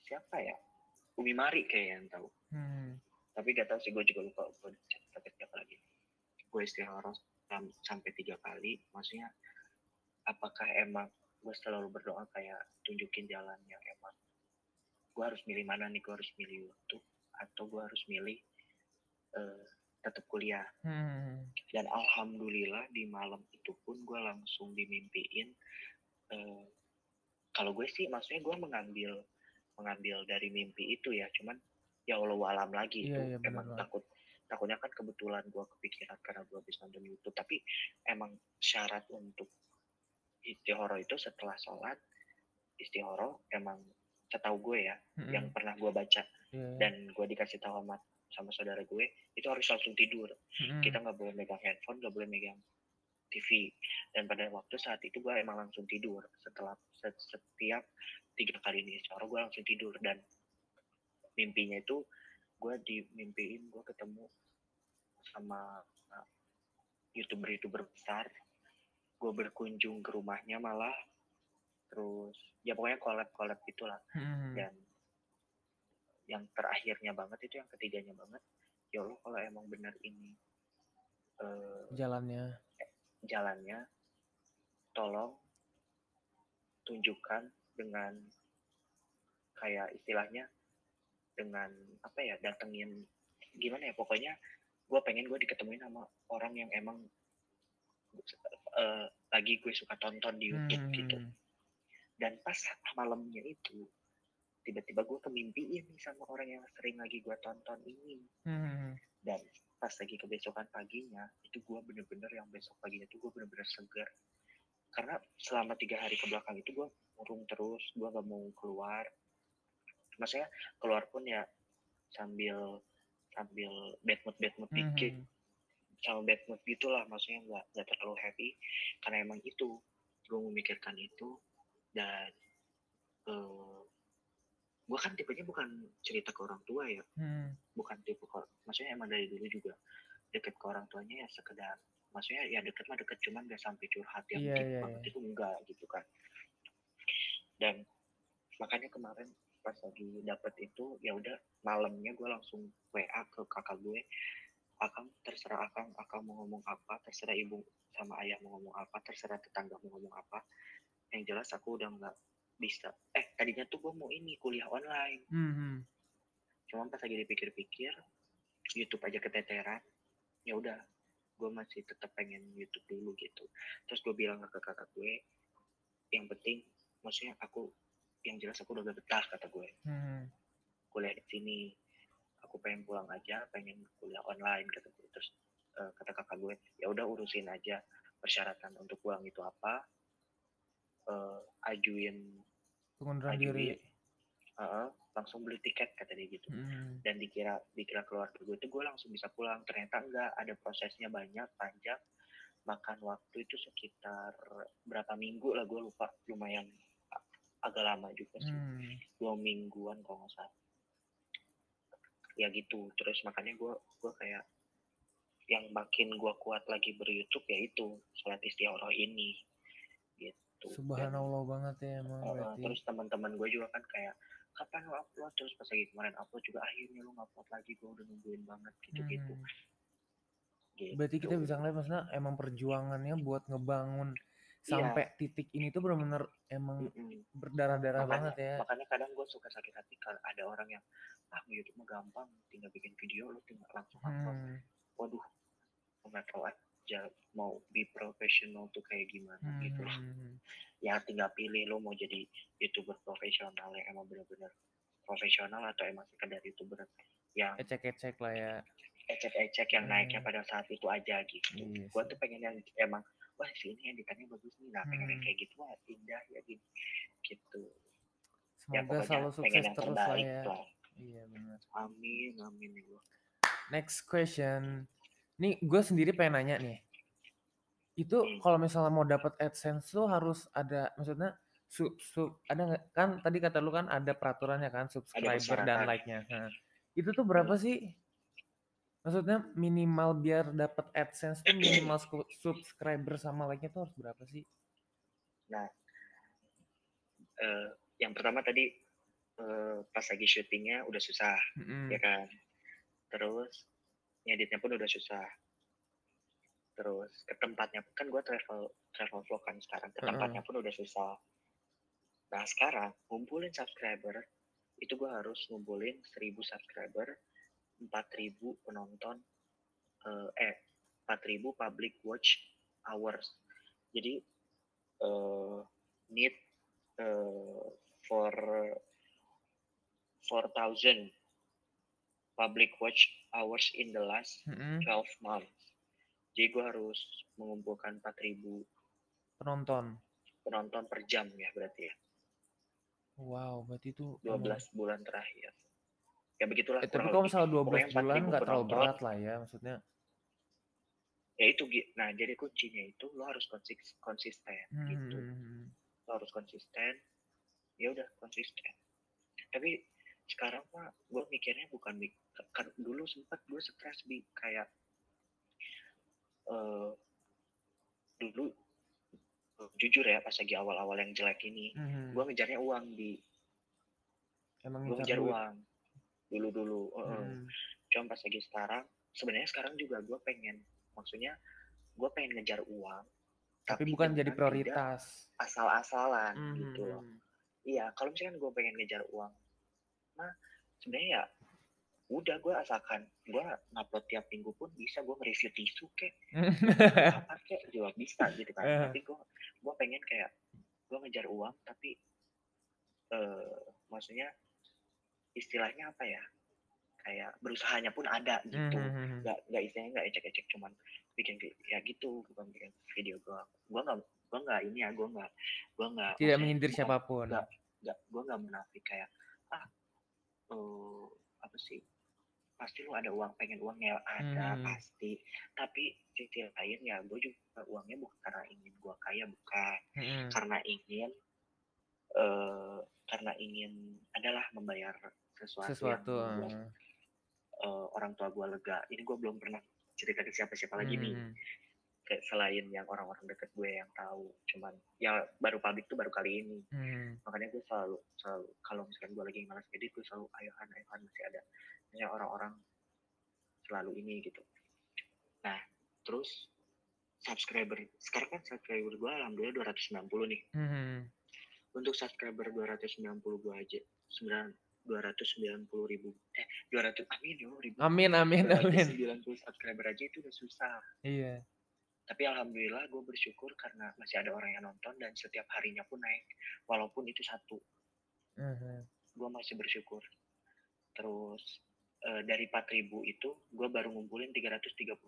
siapa ya Umi Mari kayak yang tahu hmm. tapi gak tahu sih gue juga lupa gue tapi siapa lagi gue istihoroh sampai tiga kali maksudnya apakah emang gue selalu berdoa kayak tunjukin jalan yang emang gue harus milih mana nih gue harus milih waktu atau gue harus milih uh, tetap kuliah hmm. dan alhamdulillah di malam itu pun gue langsung dimimpiin uh, kalau gue sih maksudnya gue mengambil mengambil dari mimpi itu ya cuman ya Allah alam lagi yeah, itu yeah, emang bener takut takutnya kan kebetulan gue kepikiran karena gue habis nonton YouTube tapi emang syarat untuk istihoro itu setelah sholat istihoro emang setahu gue ya mm-hmm. yang pernah gue baca yeah. dan gue dikasih tahu sama sama saudara gue itu harus langsung tidur mm-hmm. kita nggak boleh megang handphone nggak boleh megang TV dan pada waktu saat itu gue emang langsung tidur. Setelah setiap tiga kali ini istihoro gue langsung tidur. Dan mimpinya itu gue dimimpiin gue ketemu sama uh, youtuber-youtuber besar. Gue berkunjung ke rumahnya malah. Terus ya pokoknya collab collab itulah hmm. dan yang terakhirnya banget itu yang ketiganya banget ya Allah kalau emang benar ini uh, jalannya jalannya tolong tunjukkan dengan kayak istilahnya dengan apa ya datengin gimana ya pokoknya gue pengen gue diketemuin sama orang yang emang uh, lagi gue suka tonton di YouTube hmm. gitu dan pas malamnya itu tiba-tiba gue kemimpiin nih sama orang yang sering lagi gue tonton ini hmm. dan pas lagi kebesokan paginya itu gue bener-bener yang besok paginya itu gue bener-bener segar karena selama tiga hari ke belakang itu gue murung terus gue gak mau keluar. Maksudnya keluar pun ya sambil sambil bad mood bad mood dikit. Mm -hmm. sama bad mood gitulah maksudnya nggak nggak terlalu happy. Karena emang itu gue memikirkan itu. Dan uh, gue kan tipenya bukan cerita ke orang tua ya hmm. bukan tipe maksudnya emang dari dulu juga deket ke orang tuanya ya sekedar maksudnya ya deket mah deket cuman gak sampai curhat yang yeah, deep yeah, banget yeah. itu enggak gitu kan dan makanya kemarin pas lagi dapet itu ya udah malamnya gue langsung WA ke kakak gue akang terserah akang akang mau ngomong apa terserah ibu sama ayah mau ngomong apa terserah tetangga mau ngomong apa yang jelas aku udah nggak bisa. Eh tadinya tuh gue mau ini kuliah online. Mm -hmm. cuman pas lagi dipikir-pikir YouTube aja keteteran. Ya udah gue masih tetap pengen YouTube dulu gitu. Terus gue bilang ke kakak gue yang penting maksudnya aku yang jelas aku udah gak betah kata gue. hmm. kuliah di sini aku pengen pulang aja pengen kuliah online kata gue. Terus uh, kata kakak gue ya udah urusin aja persyaratan untuk pulang itu apa. Uh, ajuin pengunduran diri. uh, langsung beli tiket kata dia gitu. Hmm. dan dikira dikira keluar gue itu gue langsung bisa pulang. Ternyata enggak ada prosesnya banyak panjang. Makan waktu itu sekitar berapa minggu lah gue lupa. Lumayan agak lama juga sih. Hmm. dua mingguan kalau nggak salah. Ya gitu terus makanya gue gue kayak yang makin gue kuat lagi ber YouTube ya itu sholat istiqoroh ini. Gitu subhanallah Dan, banget ya emang uh, terus teman-teman gue juga kan kayak kapan lo upload terus pas lagi kemarin upload juga akhirnya lo upload lagi gue udah nungguin banget gitu gitu, hmm. gitu. berarti kita bisa ngeliat maksudnya emang perjuangannya buat ngebangun sampai iya. titik ini tuh benar-benar emang mm-hmm. berdarah-darah banget ya. Makanya kadang gue suka sakit hati kalau ada orang yang ah YouTube mah gampang, tinggal bikin video lo tinggal langsung upload. Hmm. Waduh, nggak aja mau be profesional tuh kayak gimana hmm. gitu loh. Ya tinggal pilih lo mau jadi youtuber profesional yang emang benar-benar profesional atau emang sekedar youtuber yang ecek-ecek lah ya ecek-ecek yang hmm. naiknya pada saat itu aja gitu. Yes. Iya gue tuh pengen yang emang wah sini editannya bagus nih nah pengen hmm. kayak gitu wah indah ya gini gitu ya, semoga ya, selalu sukses terus lah ya lah. iya benar amin amin ya next question nih gue sendiri pengen nanya nih itu hmm. kalau misalnya mau dapat adsense tuh harus ada maksudnya sub sub ada nggak kan tadi kata lu kan ada peraturannya kan subscriber dan like-nya nah, itu tuh berapa hmm. sih Maksudnya minimal biar dapat AdSense tuh minimal subscriber sama like-nya tuh harus berapa sih? Nah, uh, yang pertama tadi uh, pas lagi syutingnya udah susah, mm-hmm. ya kan. Terus ngeditnya pun udah susah. Terus ke tempatnya kan gue travel travel vlog kan sekarang ke tempatnya pun udah susah. Nah sekarang ngumpulin subscriber itu gue harus ngumpulin 1000 subscriber 4000 penonton uh, eh 4000 eh, public watch hours. Jadi uh, need uh, for 4000 public watch hours in the last mm -hmm. 12 months. Jadi gue harus mengumpulkan 4000 penonton. Penonton per jam ya berarti ya. Wow, berarti itu 12 emang... bulan terakhir. Ya begitulah. Eh, tapi kalau misalnya 12 bulan nggak terlalu berat lah ya, maksudnya. Ya itu, nah jadi kuncinya itu lo harus konsisten hmm. gitu. Hmm, hmm. Lo harus konsisten. Ya udah konsisten. Tapi sekarang mah gue mikirnya bukan kan dulu sempat gue stres bi kayak uh, dulu jujur ya pas lagi awal-awal yang jelek ini mm-hmm. gue ngejarnya uang di emang gue ngejar uang dulu dulu mm. cuma pas lagi sekarang sebenarnya sekarang juga gue pengen maksudnya gue pengen ngejar uang tapi, tapi bukan jadi prioritas asal-asalan mm-hmm. gitu loh iya kalau misalkan gue pengen ngejar uang mah sebenarnya ya udah gue asalkan gue ngupload tiap minggu pun bisa gue nge-review tisu kek. (laughs) Apa kek? Juga bisa gitu kan. Uh. tapi gue gue pengen kayak gue ngejar uang tapi uh, maksudnya istilahnya apa ya? Kayak berusahanya pun ada gitu. Hmm, hmm, hmm, nggak nggak istilahnya nggak ecek-ecek cuman bikin ya gitu bukan bikin video gue gue nggak gue nggak ini ya gue nggak gue nggak tidak menyindir siapa pun. nggak nggak gue nggak menafik kayak ah uh, apa sih pasti lu ada uang pengen uangnya ada hmm. pasti tapi sisi lain ya gue juga uangnya bukan karena ingin gue kaya bukan hmm. karena ingin uh, karena ingin adalah membayar sesuatu, sesuatu. yang membuat uh, orang tua gue lega ini gue belum pernah cerita ke siapa-siapa lagi hmm. nih kayak selain yang orang-orang deket gue yang tahu cuman ya baru publik tuh baru kali ini. Hmm. makanya gue selalu selalu kalau misalkan gue lagi malas edit gue selalu ayohan ayohan masih ada. Misalnya orang-orang selalu ini gitu. Nah terus subscriber sekarang kan subscriber gue alhamdulillah 290 nih. Hmm. untuk subscriber 290 gue aja 9 290 ribu eh 200 amin ya ribu. Amin amin amin. 90 subscriber aja itu udah susah. Iya tapi alhamdulillah gue bersyukur karena masih ada orang yang nonton dan setiap harinya pun naik walaupun itu satu uh -huh. gue masih bersyukur terus uh, dari 4000 itu gue baru ngumpulin 331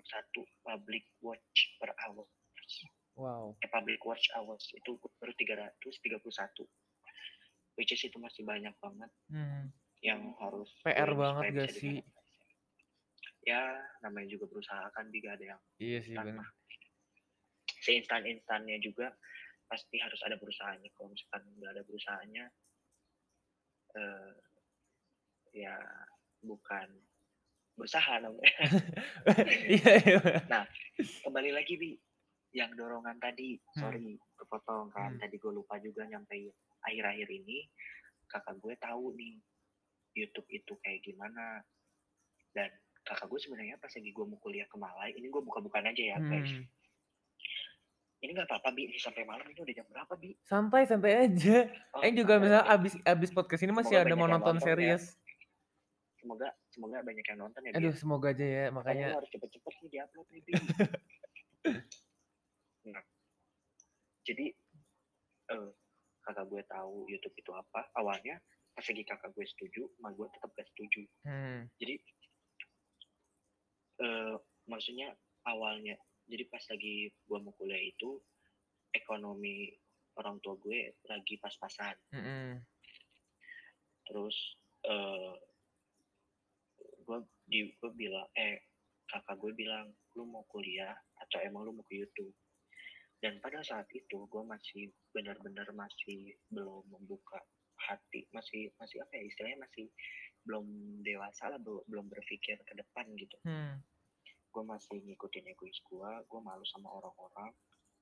public watch per hour. Wow. Eh, public watch hours itu baru 331. Which is itu masih banyak banget. Hmm. Yang harus PR banget gak sih? Ya, namanya juga berusaha kan juga ada yang Iya sih benar. Seinstan-instannya juga pasti harus ada perusahaannya. Kalau misalkan nggak ada perusahaannya, uh, ya bukan berusaha namanya. (laughs) Iya, iya. nah, kembali lagi bi, yang dorongan tadi, hmm. sorry kepotong kan, hmm. tadi gue lupa juga nyampe akhir-akhir ini, kakak gue tahu nih YouTube itu kayak gimana, dan kakak gue sebenarnya pas lagi gue mau kuliah ke Malai, ini gue buka-bukaan aja ya guys. Ini nggak apa-apa bi, sampai malam ini udah jam berapa bi? Sampai sampai aja. Oh, eh juga misalnya abis abis podcast ini masih ada mau nonton series. Ya semoga semoga banyak yang nonton ya. Aduh, semoga aja ya, makanya. harus cepet-cepet nih diupload nih. (laughs) nah, jadi uh, kakak gue tahu YouTube itu apa. Awalnya pas lagi kakak gue setuju, mak gue tetap gak setuju. Hmm. Jadi uh, maksudnya awalnya, jadi pas lagi gue mau kuliah itu ekonomi orang tua gue lagi pas-pasan. -hmm. Terus uh, gue di gue bilang eh kakak gue bilang lu mau kuliah atau emang lu mau ke YouTube dan pada saat itu gue masih benar-benar masih belum membuka hati masih masih apa ya istilahnya masih belum dewasa lah belum belum berpikir ke depan gitu hmm. Gue masih ngikutin egois gue gue malu sama orang-orang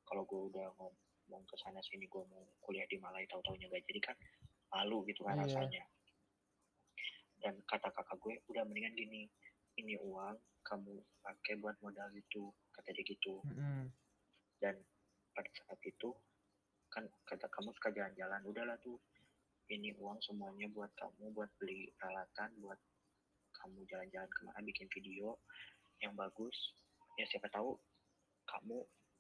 kalau gue udah ngomong ke sana sini gue mau kuliah di Malai tahu taunya gak jadi kan malu gitu kan yeah. rasanya dan kata kakak gue udah mendingan gini ini uang kamu pakai buat modal itu kata dia gitu mm-hmm. dan pada saat itu kan kata kamu suka jalan-jalan udahlah tuh ini uang semuanya buat kamu buat beli peralatan buat kamu jalan-jalan ke mana bikin video yang bagus ya siapa tahu kamu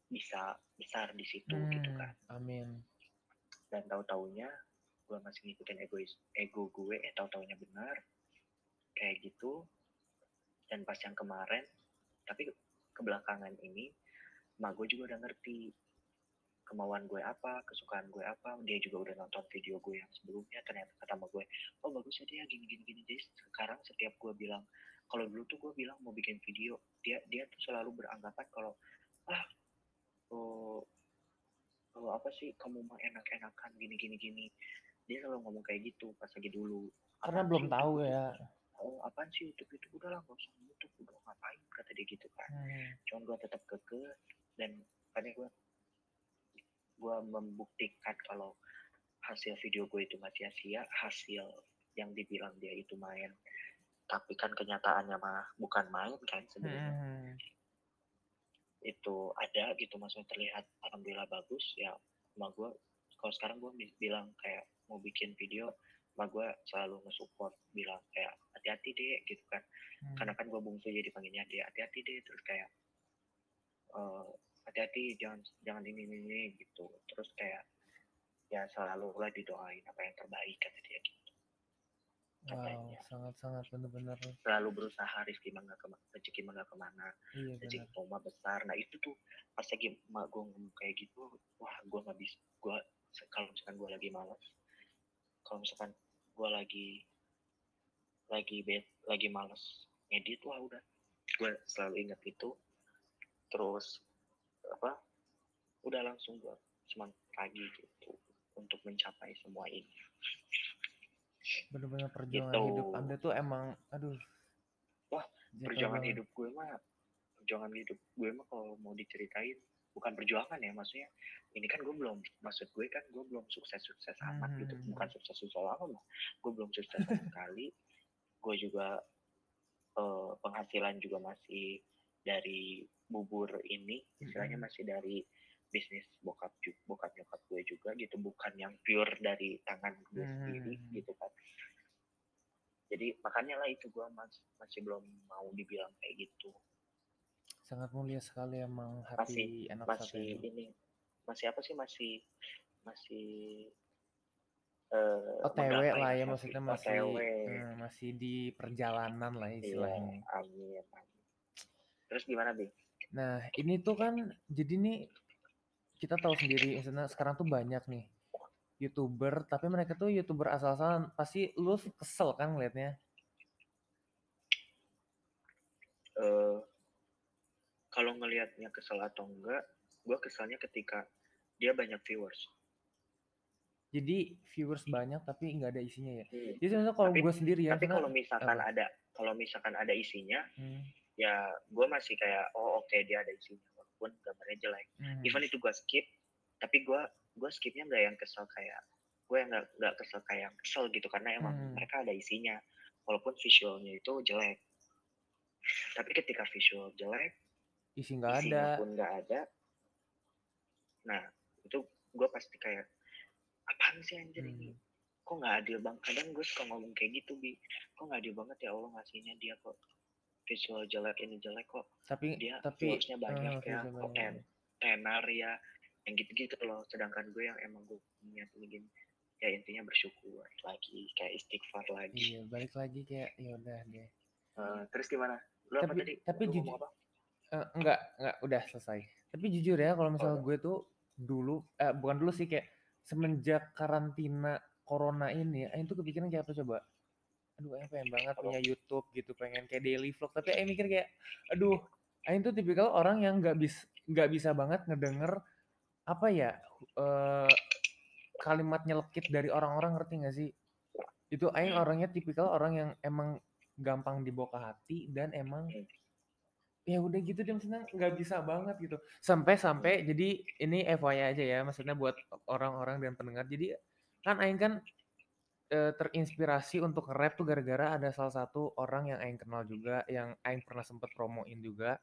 bisa besar di situ hmm, gitu kan. amin. Dan tahu taunya gue masih ngikutin egois ego gue eh tahu taunya benar kayak gitu. Dan pas yang kemarin tapi kebelakangan ini mak gue juga udah ngerti kemauan gue apa, kesukaan gue apa, dia juga udah nonton video gue yang sebelumnya, ternyata kata sama gue, oh bagus ya dia gini gini gini, jadi sekarang setiap gue bilang, kalau dulu tuh gue bilang mau bikin video, dia dia tuh selalu beranggapan kalau ah oh, oh apa sih kamu mah enak-enakan gini gini gini, dia selalu ngomong kayak gitu pas lagi dulu. Karena belum tahu ya. Oh apaan sih YouTube itu udah lah gak usah YouTube udah ngapain kata dia gitu kan. Hmm. Cuman gue tetap keke dan tadi gue gue membuktikan kalau hasil video gue itu nggak sia-sia hasil yang dibilang dia itu main tapi kan kenyataannya mah bukan main kan sebenarnya hmm. itu ada gitu maksudnya terlihat alhamdulillah bagus ya sama gue kalau sekarang gue bilang kayak mau bikin video sama gue selalu nge-support bilang kayak hati-hati deh gitu kan hmm. karena kan gue bungsu jadi panggilnya dia hati-hati deh terus kayak uh, hati-hati jangan jangan ini, ini ini gitu terus kayak ya selalu lah didoain apa yang terbaik kata dia gitu Wow, sangat-sangat benar-benar. Selalu berusaha rezeki mangga ke rezeki mangga ke mana. Iya, rezeki koma besar. Nah itu tuh pas lagi mak gue ngomong kayak gitu wah gue nggak bisa gue kalau misalkan gue lagi malas kalau misalkan gue lagi lagi bed lagi malas ngedit wah udah. Gue selalu ingat itu. Terus apa udah langsung gue semangat lagi gitu untuk mencapai semua ini benar-benar perjuangan gitu. hidup anda tuh emang aduh wah perjuangan hidup gue mah perjuangan hidup gue mah kalau mau diceritain bukan perjuangan ya maksudnya ini kan gue belum maksud gue kan gue belum sukses sukses amat gitu. hmm. gitu bukan sukses sukses amat mah gue belum sukses (laughs) sekali gue juga uh, penghasilan juga masih dari bubur ini istilahnya masih dari bisnis bokap juga bokap nyokap gue juga gitu bukan yang pure dari tangan gue hmm. sendiri gitu kan jadi makanya lah itu gue mas, masih belum mau dibilang kayak gitu sangat mulia sekali emang hati masih, anak masih ini masih apa sih masih masih uh, OTW lah ya maksudnya masih uh, masih di perjalanan lah iya, istilahnya. Iya, amin, amin. Terus gimana, Bi? Nah, ini tuh kan jadi nih kita tahu sendiri misalnya sekarang tuh banyak nih youtuber tapi mereka tuh youtuber asal-asalan pasti lu kesel kan ngeliatnya? Uh, kalau ngelihatnya kesel atau enggak gue keselnya ketika dia banyak viewers. Jadi viewers banyak tapi nggak ada isinya ya? Hmm. jadi misalnya kalau gue sendiri ya tapi kalau misalkan uh, ada kalau misalkan ada isinya hmm. ya gue masih kayak oh oke okay, dia ada isinya walaupun gambarnya jelek. Hmm. even itu gue skip tapi gue gue skipnya nggak yang kesel kayak gue yang nggak kesel kayak yang kesel gitu karena emang hmm. mereka ada isinya. Walaupun visualnya itu jelek. Tapi ketika visual jelek isi nggak ada. pun nggak ada. Nah itu gue pasti kayak apaan sih anjir hmm. ini kok nggak adil bang kadang gue suka ngomong kayak gitu bi. Kok nggak adil banget ya allah ngasihnya dia kok visual jelek ini jelek kok. Tapi dia tapi viewersnya banyak uh, ya kok ten tenar ya yang gitu-gitu loh. Sedangkan gue yang emang gue punya gini ya intinya bersyukur lagi kayak istighfar lagi. Iya balik lagi kayak ya udah deh. Uh, terus gimana? Lu tapi, apa tadi? tapi Lu jujur apa? Uh, enggak enggak udah selesai. Tapi jujur ya kalau misalnya oh, gue tuh dulu eh, bukan dulu sih kayak semenjak karantina corona ini itu kepikiran kayak apa coba aduh Aing pengen banget punya YouTube gitu pengen kayak daily vlog. Tapi Aing mikir kayak aduh Aing tuh tipikal orang yang nggak bisa nggak bisa banget ngedenger apa ya uh, kalimat nyelekit dari orang-orang ngerti gak sih? Itu Aing hmm. orangnya tipikal orang yang emang gampang dibawa ke hati dan emang ya udah gitu dia maksudnya nggak bisa banget gitu. Sampai sampai hmm. jadi ini FYI aja ya maksudnya buat orang-orang dan pendengar. Jadi kan Aing kan uh, terinspirasi untuk rap tuh gara-gara ada salah satu orang yang Aing kenal juga, yang Aing pernah sempet promoin juga.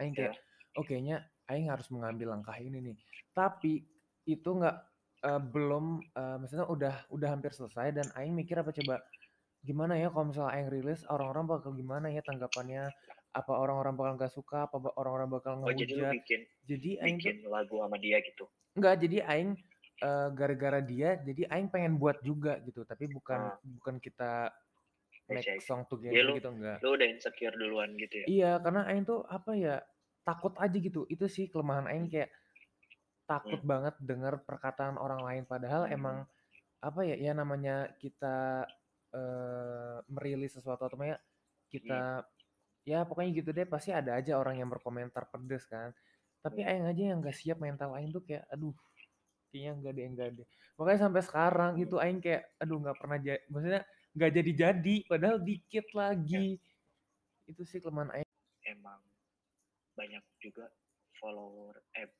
Aing kayak, yeah. oh kayaknya Aing harus mengambil langkah ini nih. Tapi itu nggak uh, belum, uh, maksudnya udah udah hampir selesai dan Aing mikir apa coba gimana ya kalau misalnya Aing rilis orang-orang bakal gimana ya tanggapannya apa orang-orang bakal nggak suka apa orang-orang bakal ngehujat oh, jadi bikin jadi Aing bikin lagu sama dia gitu enggak jadi Aing gara gara-gara dia jadi aing pengen buat juga gitu tapi bukan uh. bukan kita make song together lu, gitu enggak. Lu udah insecure duluan gitu ya? Iya, karena Aing tuh apa ya takut aja gitu. Itu sih kelemahan Aing kayak takut hmm. banget dengar perkataan orang lain padahal hmm. emang apa ya ya namanya kita uh, merilis sesuatu atau ya kita hmm. ya pokoknya gitu deh pasti ada aja orang yang berkomentar pedes kan. Tapi hmm. Aing aja yang gak siap mental Aing tuh kayak aduh kayaknya enggak deh enggak deh. Makanya sampai sekarang hmm. itu Aing kayak aduh nggak pernah jadi maksudnya nggak jadi-jadi padahal dikit lagi ya. itu sih kelemahan Aing emang banyak juga follower eh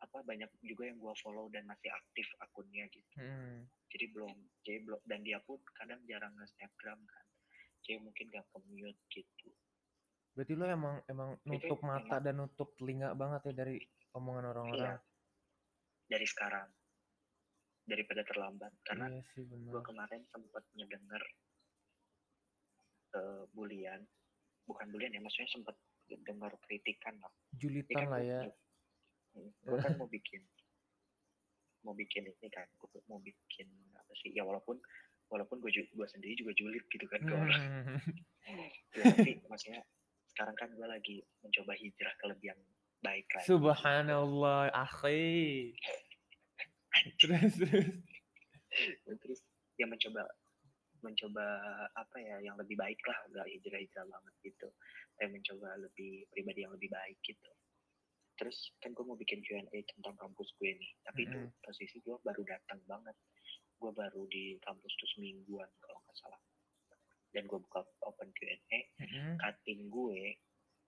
apa banyak juga yang gua follow dan masih aktif akunnya gitu hmm. jadi belum jadi belum dan dia pun kadang jarang nge snapgram kan jadi mungkin gak commute gitu berarti lo emang emang nutup mata emang, dan nutup telinga banget ya dari omongan orang-orang iya. Dari sekarang daripada terlambat. Karena iya sih, gue kemarin sempat ngedenger uh, bulian. Bukan bulian ya maksudnya sempat dengar kritikan lah. Julitan kan lah ya. gue kan mau bikin mau bikin ini kan gue mau bikin apa sih? Ya walaupun walaupun gue gue sendiri juga julid gitu kan ke orang (laughs) ya, tapi maksudnya sekarang kan gue lagi mencoba hijrah ke lebih yang baik lagi subhanallah akhi. Terus terus. Terus ya mencoba mencoba apa ya yang lebih baik lah nggak hijrah-hijrah banget gitu. Saya mencoba lebih pribadi yang lebih baik gitu. Terus kan gue mau bikin Q&A tentang kampus gue nih tapi mm -hmm. itu posisi gue baru datang banget. Gue baru di kampus tuh semingguan kalau nggak salah. Dan gue buka open Q&A mm -hmm. cutting gue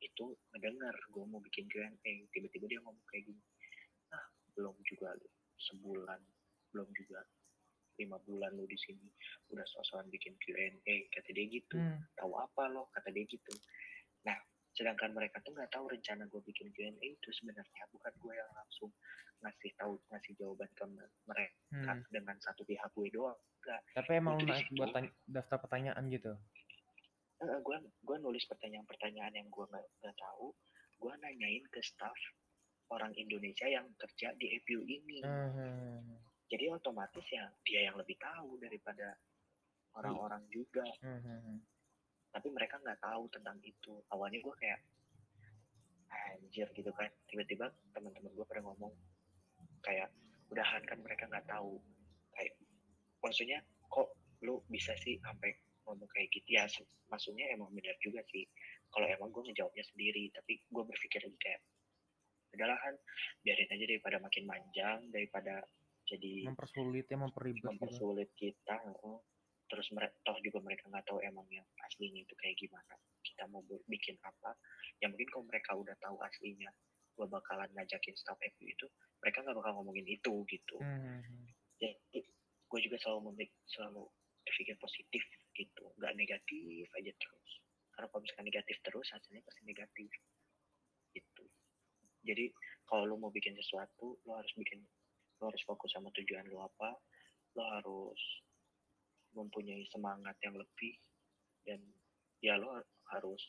itu ngedengar gue mau bikin Q&A tiba-tiba dia ngomong kayak gini ah belum juga sebulan belum juga. Lima bulan lu di sini udah sosokan bikin Q&A kata dia gitu. Hmm. tahu apa lo? Kata dia gitu. Nah sedangkan mereka tuh nggak tahu rencana gue bikin Q&A itu sebenarnya. Bukan gue yang langsung ngasih tahu ngasih jawaban ke mereka hmm. dengan satu pihak gue doang. Enggak tapi emang lu buat tanya, daftar pertanyaan gitu uh, gue gue nulis pertanyaan-pertanyaan yang gue nggak tahu gue nanyain ke staff orang Indonesia yang kerja di EPU ini. Hmm. Jadi otomatis ya dia yang lebih tahu daripada orang-orang juga. Hmm. Tapi mereka nggak tahu tentang itu. Awalnya gue kayak anjir gitu kan. Tiba-tiba teman-teman gue pada ngomong kayak udahan kan mereka nggak tahu. Kayak maksudnya kok lu bisa sih sampai ngomong kayak gitu ya maksudnya emang benar juga sih kalau emang gue ngejawabnya sendiri tapi gue berpikir kayak udahlah kan biarin aja daripada makin panjang daripada jadi mempersulit ya memperibet gitu. mempersulit gitu. kita oh. terus mereka toh juga mereka nggak tahu emang yang aslinya itu kayak gimana kita mau bikin apa ya mungkin kalau mereka udah tahu aslinya gue bakalan ngajakin staff FU itu mereka nggak bakal ngomongin itu gitu hmm. hmm, hmm. jadi gue juga selalu memik selalu berpikir positif gitu. Nggak negatif aja terus. Karena kalau misalkan negatif terus hasilnya pasti negatif. Jadi kalau lo mau bikin sesuatu lo harus bikin lo harus fokus sama tujuan lo apa lo harus mempunyai semangat yang lebih dan ya lo harus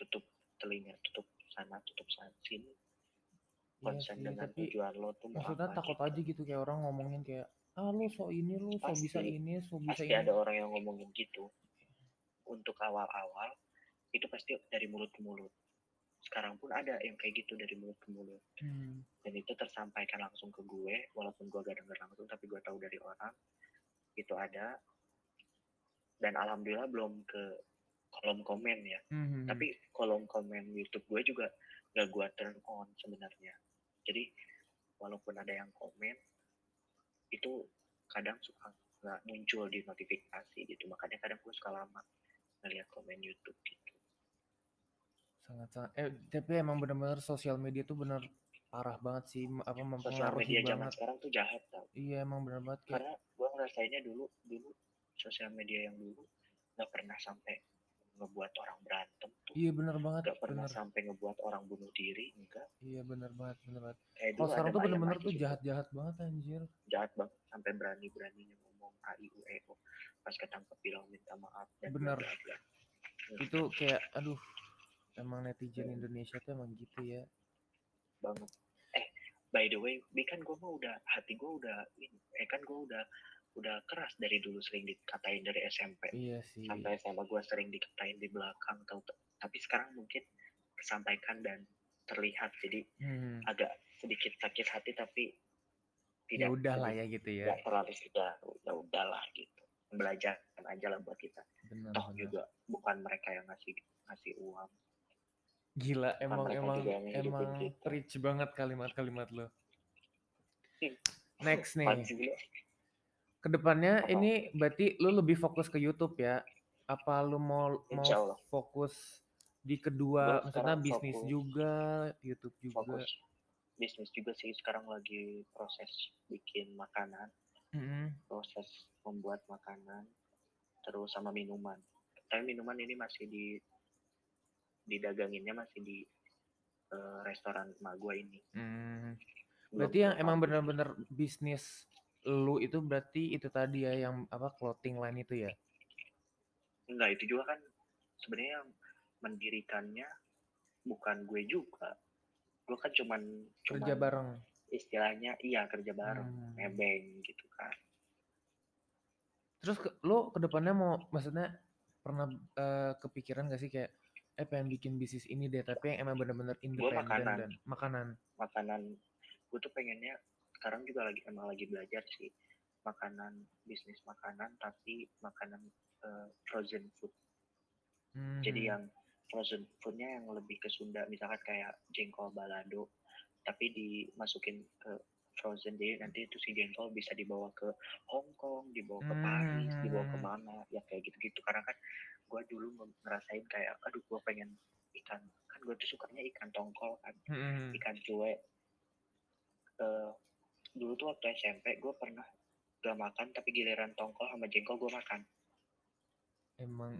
tutup telinga tutup sana tutup sana sini. Konsen iya dengan tapi tujuan lo tuh maksudnya takut gitu. aja gitu kayak orang ngomongin kayak ah lo so ini lo so bisa ini so bisa pasti ini. ada orang yang ngomongin gitu. Untuk awal-awal itu pasti dari mulut ke mulut. Sekarang pun ada yang kayak gitu dari mulut ke mulut. Hmm. dan itu tersampaikan langsung ke gue walaupun gue gak denger langsung tapi gue tahu dari orang itu ada. Dan alhamdulillah belum ke kolom komen ya. Hmm. tapi kolom komen YouTube gue juga gak gue turn on sebenarnya. Jadi walaupun ada yang komen itu kadang suka nggak muncul di notifikasi gitu. Makanya kadang gue suka lama ngeliat komen YouTube gitu. Sangat sangat. Eh tapi emang benar-benar sosial media tuh benar parah banget sih apa mempengaruhi media banget. zaman sekarang tuh jahat tau. Iya emang benar banget karena gue ngerasainnya dulu dulu sosial media yang dulu nggak pernah sampai ngebuat orang berantem tuh. Iya benar banget. Gak pernah bener. sampai ngebuat orang bunuh diri, enggak. Iya benar banget, benar banget. Eh, Kalau sekarang tuh benar-benar tuh jahat-jahat banget anjir. Jahat banget, sampai berani-beraninya ngomong A I U E O pas ketangkep bilang minta maaf dan benar. Hmm. Itu kayak aduh Emang netizen Indonesia tuh emang gitu ya. Banget. Eh, by the way, kan gue mau udah hati gue udah eh kan gue udah udah keras dari dulu sering dikatain dari SMP iya sih. sampai SMA gue sering dikatain di belakang tau tapi sekarang mungkin tersampaikan dan terlihat jadi hmm. agak sedikit sakit hati tapi ya tidak ya udah lah ya gitu ya. tidak terlalu sudah ya udahlah gitu. Belajar aja lah buat kita. Benar, toh benar. juga bukan mereka yang ngasih ngasih uang. Gila emang emang emang gitu. rich banget kalimat-kalimat lo. Next nih ke depannya apa? ini berarti lu lebih fokus ke YouTube ya? Apa lu mau mau fokus di kedua misalnya bisnis fokus, juga YouTube juga? Fokus. Bisnis juga sih sekarang lagi proses bikin makanan. Mm-hmm. proses membuat makanan terus sama minuman. Tapi minuman ini masih di didaganginnya masih di uh, restoran emak gue ini. Mm. berarti yang emang benar-benar bisnis lu itu berarti itu tadi ya yang apa clothing line itu ya? Enggak, itu juga kan sebenarnya yang mendirikannya bukan gue juga. Gue kan cuman kerja cuman bareng. Istilahnya iya kerja bareng, hmm. nebeng gitu kan. Terus ke, lo ke depannya mau maksudnya pernah uh, kepikiran gak sih kayak eh pengen bikin bisnis ini deh tapi yang emang bener-bener independen dan makanan. Makanan. Gue tuh pengennya sekarang juga lagi emang lagi belajar sih makanan bisnis makanan tapi makanan uh, frozen food hmm. jadi yang frozen foodnya yang lebih ke Sunda misalkan kayak jengkol balado tapi dimasukin ke frozen jadi nanti itu si jengkol bisa dibawa ke Hong Kong dibawa ke Paris hmm. dibawa ke mana ya kayak gitu-gitu karena kan gue dulu ngerasain kayak aduh gue pengen ikan kan gue tuh sukanya ikan tongkol kan hmm. ikan cuek uh, dulu tuh waktu SMP gue pernah gak makan tapi giliran tongkol sama jengkol gue makan. Emang.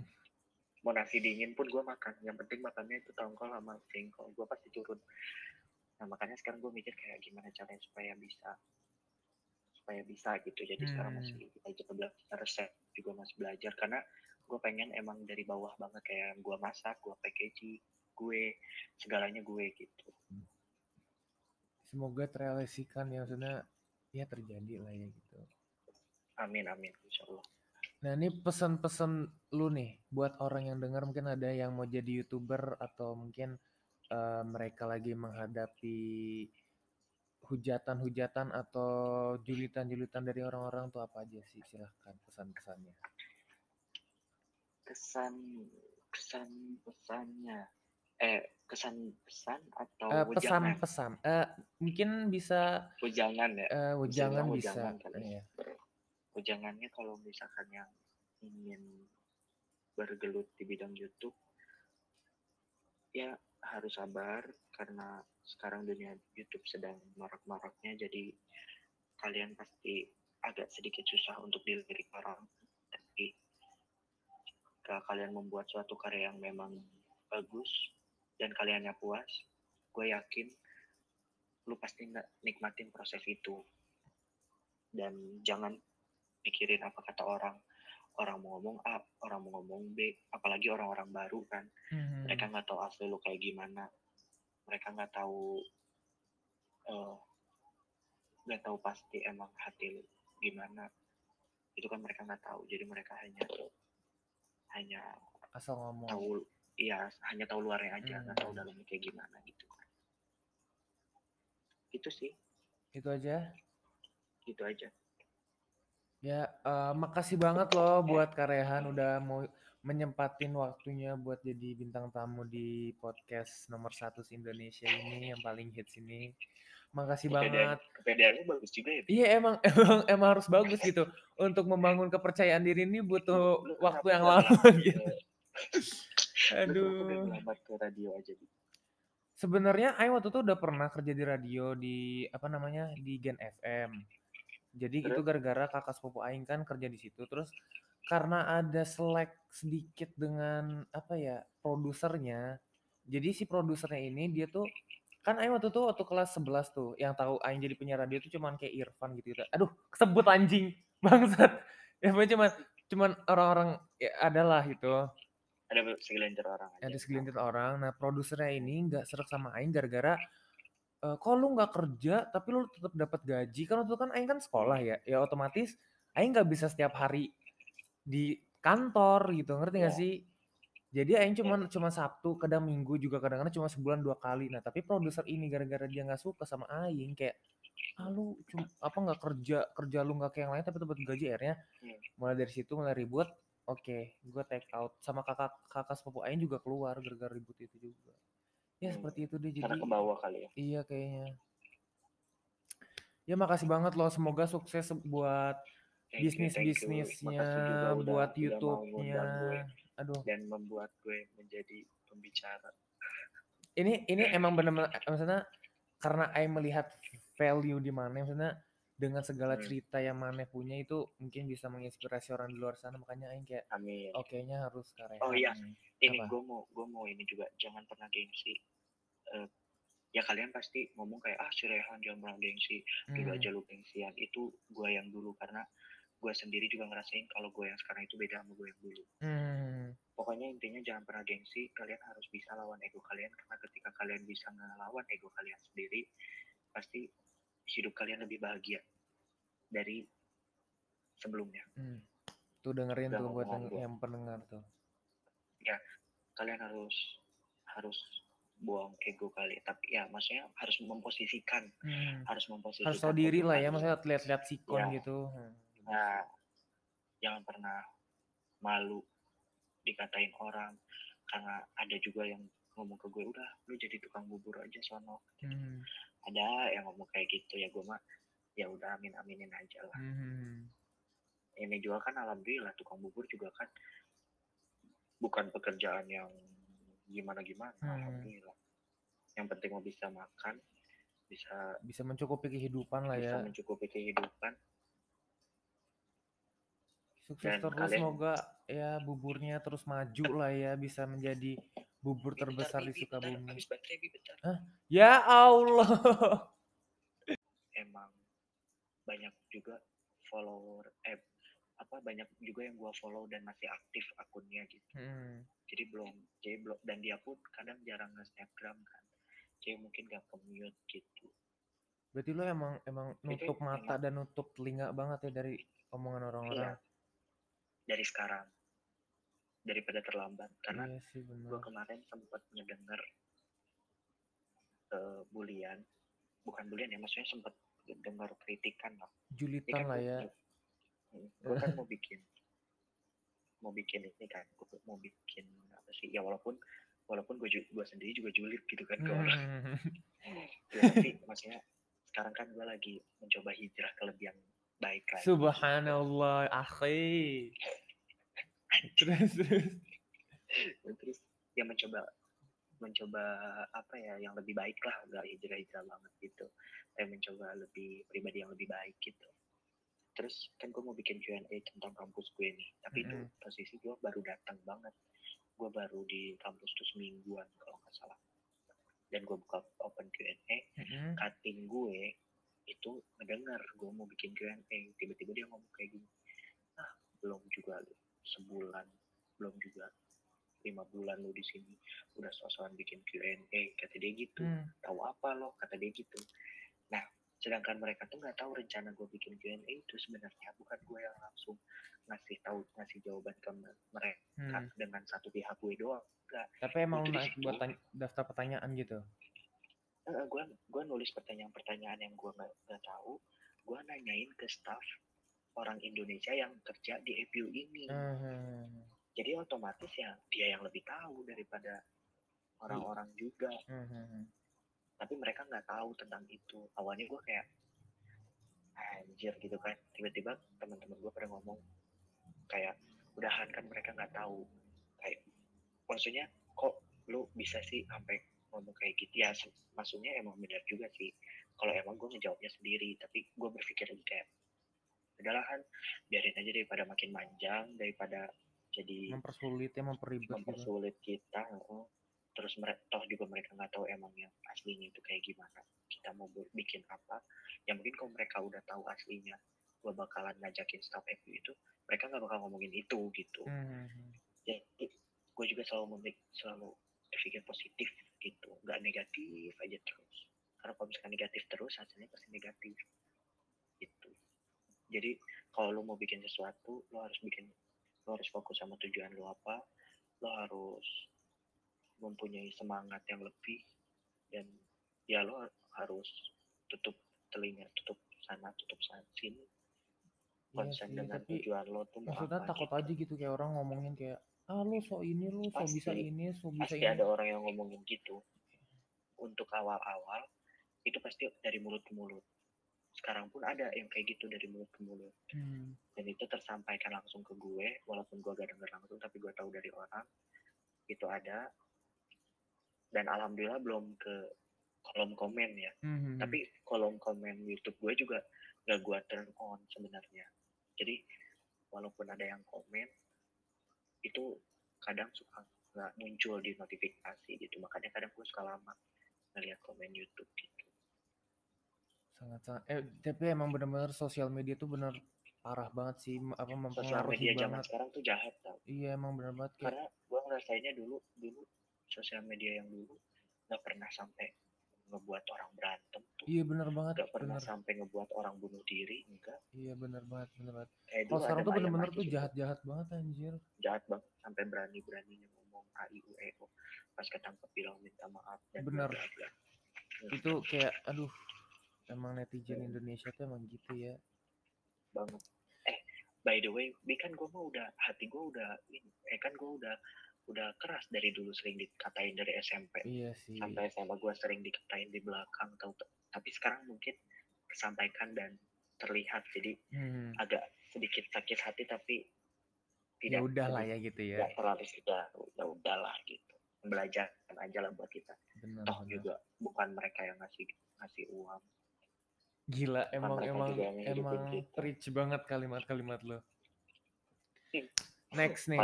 Mau nasi dingin pun gue makan yang penting makannya itu tongkol sama jengkol. Gue pasti turun. Nah makanya sekarang gue mikir kayak gimana caranya supaya bisa supaya bisa gitu. Jadi hmm. sekarang masih kita juga belajar resep juga masih belajar. Karena gue pengen emang dari bawah banget kayak gue masak gue packaging gue segalanya gue gitu semoga terrealisasikan ya maksudnya ya terjadi lah ya gitu. Amin amin insya Allah nah ini pesan-pesan lu nih buat orang yang dengar mungkin ada yang mau jadi youtuber atau mungkin uh, mereka lagi menghadapi hujatan-hujatan atau julitan-julitan dari orang-orang tuh apa aja sih? Silahkan pesan-pesannya. Kesan kesan pesannya eh kesan pesan atau uh, pesan-pesan uh, mungkin bisa ujangan ya? uh, ujangan bisa. ujangan kali. Ya. ujangannya kalau misalkan yang ingin bergelut di bidang YouTube ya harus sabar karena sekarang dunia YouTube sedang marak-maraknya jadi kalian pasti agak sedikit susah untuk dilirik orang. Tapi kalau kalian membuat suatu karya yang memang bagus dan kaliannya puas, gue yakin lu pasti nikmatin proses itu. Dan jangan pikirin apa kata orang. Orang mau ngomong A, orang mau ngomong B, apalagi orang-orang baru kan. Mm-hmm. Mereka nggak tahu asli lu kayak gimana. Mereka nggak tahu eh, nggak uh, tahu pasti emang hati lu gimana. Itu kan mereka nggak tahu. Jadi mereka hanya hanya asal ngomong tahu ya hanya tahu luarnya aja nggak hmm. tahu dalamnya kayak gimana gitu kan itu sih itu aja itu aja ya uh, makasih banget loh buat Karehan udah mau menyempatin waktunya buat jadi bintang tamu di podcast nomor satu Indonesia ini yang paling hits ini. Makasih kepedean, banget. Kepedeannya bagus juga ya. Iya emang (laughs) emang emang harus bagus gitu. Untuk membangun kepercayaan diri ini butuh waktu yang lama gitu. Aduh. ke radio aja gitu. Sebenarnya Ayo waktu itu udah pernah kerja di radio di apa namanya di Gen FM. Jadi Terus? itu gara-gara kakak sepupu Aing kan kerja di situ. Terus karena ada selek sedikit dengan apa ya produsernya. Jadi si produsernya ini dia tuh kan Aing waktu itu waktu kelas 11 tuh yang tahu Aing jadi penyiar radio tuh cuman kayak Irfan gitu, gitu. Aduh, sebut anjing (laughs) bangsat. Ya cuman cuman orang-orang ya adalah gitu ada segelintir orang aja. ada segelintir orang nah produsernya ini nggak serak sama Aing gara-gara uh, kok lu nggak kerja tapi lu tetap dapat gaji kan waktu kan Aing kan sekolah ya ya otomatis Aing nggak bisa setiap hari di kantor gitu ngerti nggak yeah. sih jadi Aing cuma yeah. cuma Sabtu kadang Minggu juga kadang-kadang cuma sebulan dua kali nah tapi produser ini gara-gara dia nggak suka sama Aing kayak ah lu cuma apa nggak kerja kerja lu nggak kayak yang lain tapi dapat gaji akhirnya hmm. mulai dari situ mulai ribut oke okay, gue take out. Sama kakak kakak sepupu Aing juga keluar gara-gara ribut itu juga. Ya hmm. seperti itu deh jadi karena ke bawah kali ya. Iya kayaknya. Ya makasih banget loh. Semoga sukses buat bisnis bisnisnya buat YouTube-nya. aduh. dan membuat gue menjadi pembicara. Ini ini emang benar-benar maksudnya karena Aing melihat value di mana maksudnya dengan segala hmm. cerita yang mana punya itu mungkin bisa menginspirasi orang di luar sana makanya Aing kayak Amin. oke nya harus karya oh iya ini gue mau gue mau ini juga jangan pernah gengsi uh, ya kalian pasti ngomong kayak ah si Rehan jangan pernah gengsi dulu hmm. aja lu gengsian itu gue yang dulu karena gue sendiri juga ngerasain kalau gue yang sekarang itu beda sama gue yang dulu hmm. pokoknya intinya jangan pernah gengsi kalian harus bisa lawan ego kalian karena ketika kalian bisa ngelawan ego kalian sendiri pasti hidup kalian lebih bahagia dari sebelumnya. Hmm. Tuh dengerin Udah tuh buat yang, yang pendengar tuh. Ya, kalian harus harus buang ego kali tapi ya maksudnya harus memposisikan hmm. harus memposisikan harus tahu diri lah ya maksudnya lihat-lihat sikon ya. gitu hmm. nah jangan pernah malu dikatain orang karena ada juga yang ngomong ke gue udah lu jadi tukang bubur aja sono hmm ada yang ngomong kayak gitu ya gue mah ya udah amin aminin aja lah hmm. ini juga kan alhamdulillah tukang bubur juga kan bukan pekerjaan yang gimana gimana hmm. alhamdulillah yang penting mau bisa makan bisa bisa mencukupi kehidupan lah bisa ya bisa mencukupi kehidupan sukses Dan terus kalian, semoga ya buburnya terus maju lah ya bisa menjadi bubur terbesar di Sukabumi. Hah? Ya Allah. (laughs) Emang banyak juga follower eh apa banyak juga yang gua follow dan masih aktif akunnya gitu. Hmm. Jadi belum jadi belum dan dia pun kadang jarang nge-snapgram kan. Jadi mungkin gak commute gitu. Berarti lo emang emang nutup Itu mata emang, dan nutup telinga banget ya dari omongan orang-orang. Iya. Dari sekarang daripada terlambat. Karena iya gue kemarin sempat ngedenger uh, bulian. Bukan bulian ya maksudnya sempat dengar kritikan lah. Julitan kan lah ya. gue kan (laughs) mau bikin mau bikin ini kan gue mau bikin apa sih ya walaupun walaupun gue gue sendiri juga julid gitu kan ke orang. Ya, tapi (laughs) maksudnya sekarang kan gue lagi mencoba hijrah ke lebih yang baik lagi. Subhanallah akhi terus terus. Terus ya mencoba mencoba apa ya yang lebih baik lah nggak hijrah hijrah banget gitu. Saya mencoba lebih pribadi yang lebih baik gitu. Terus kan gue mau bikin Q&A tentang kampus gue nih. Tapi mm -hmm. itu posisi gue baru datang banget. Gue baru di kampus tuh semingguan kalau nggak salah. Dan gue buka open Q&A mm -hmm. cutting gue itu ngedenger gue mau bikin Q&A tiba-tiba dia ngomong kayak gini ah belum juga lu sebulan. Belum juga lima bulan lo di sini. Udah sosokan bikin Q&A kata dia gitu. Hmm. tahu apa lo? Kata dia gitu. Nah sedangkan mereka tuh nggak tahu rencana gue bikin Q&A itu sebenarnya. Bukan gue yang langsung ngasih tahu ngasih jawaban ke mereka hmm. dengan satu pihak gue doang. Enggak tapi emang lu buat daftar pertanyaan gitu? Uh, gue gue nulis pertanyaan-pertanyaan yang gue nggak tahu. Gue nanyain ke staff orang Indonesia yang kerja di EPU ini. Hmm. Jadi otomatis ya dia yang lebih tahu daripada orang-orang juga. Hmm. Tapi mereka nggak tahu tentang itu. Awalnya gue kayak anjir gitu kan. Tiba-tiba teman-teman gue pernah ngomong kayak udahan kan mereka nggak tahu. Kayak maksudnya kok lu bisa sih sampai ngomong kayak gitu ya maksudnya emang benar juga sih kalau emang gue ngejawabnya sendiri tapi gue berpikir lagi kayak udahlah kan biarin aja daripada makin panjang daripada jadi mempersulit ya memperibet gitu. mempersulit gitu. kita terus mereka toh juga mereka nggak tahu emang yang aslinya itu kayak gimana kita mau bikin apa ya mungkin kalau mereka udah tahu aslinya gue bakalan ngajakin staff FU itu mereka nggak bakal ngomongin itu gitu hmm. hmm, hmm. jadi gue juga selalu memik selalu berpikir positif gitu nggak negatif aja terus karena kalau misalkan negatif terus hasilnya pasti negatif gitu jadi kalau lo mau bikin sesuatu lo harus bikin lo harus fokus sama tujuan lo apa lo harus mempunyai semangat yang lebih dan ya lo harus tutup telinga tutup sana tutup sana sini. Iya konsen sih, dengan tapi tujuan lo tuh maksudnya apa takut gitu. aja gitu kayak orang ngomongin kayak ah lu so ini lu so bisa ini so bisa pasti ini. ada orang yang ngomongin gitu. Untuk awal-awal itu pasti dari mulut ke mulut sekarang pun ada yang kayak gitu dari mulut ke mulut. Hmm, dan itu tersampaikan langsung ke gue walaupun gue gak denger langsung tapi gue tahu dari orang itu ada. Dan alhamdulillah belum ke kolom komen ya. Hmm, tapi kolom komen YouTube gue juga gak gue turn on sebenarnya. Jadi walaupun ada yang komen itu kadang suka nggak muncul di notifikasi gitu. Makanya kadang gue suka lama ngeliat komen YouTube gitu sangat sangat. Eh tapi emang benar-benar sosial media tuh bener parah banget sih apa sosial mempengaruhi media zaman banget. sekarang tuh jahat tau. Iya emang bener banget kayak karena gue ngerasainnya dulu dulu sosial media yang dulu nggak pernah sampai ngebuat orang berantem tuh. Iya bener banget nggak pernah bener. sampai ngebuat orang bunuh diri enggak. Iya bener banget bener banget. Kayak kalau sekarang tuh aja tuh gitu. jahat-jahat banget anjir. Jahat banget sampai berani beraninya ngomong a i u e o. Pas ketangkep bilang minta maaf dan bla. itu kayak aduh emang netizen Indonesia tuh emang gitu ya. Banget. Eh by the way bi kan gue mah udah hati gue udah ini eh kan gue udah udah keras dari dulu sering dikatain dari SMP iya sih. Sampai SMA gue sering dikatain di belakang tahu tapi sekarang mungkin kesampaikan dan terlihat jadi hmm. agak sedikit sakit hati tapi ya tidak udah lah ya gitu ya. tidak terlalu sudah ya udahlah gitu. Belajar aja lah buat kita. Bener, toh juga bukan mereka yang ngasih ngasih uang gila emang mereka emang emang kita. rich banget kalimat-kalimat lo. Next nih.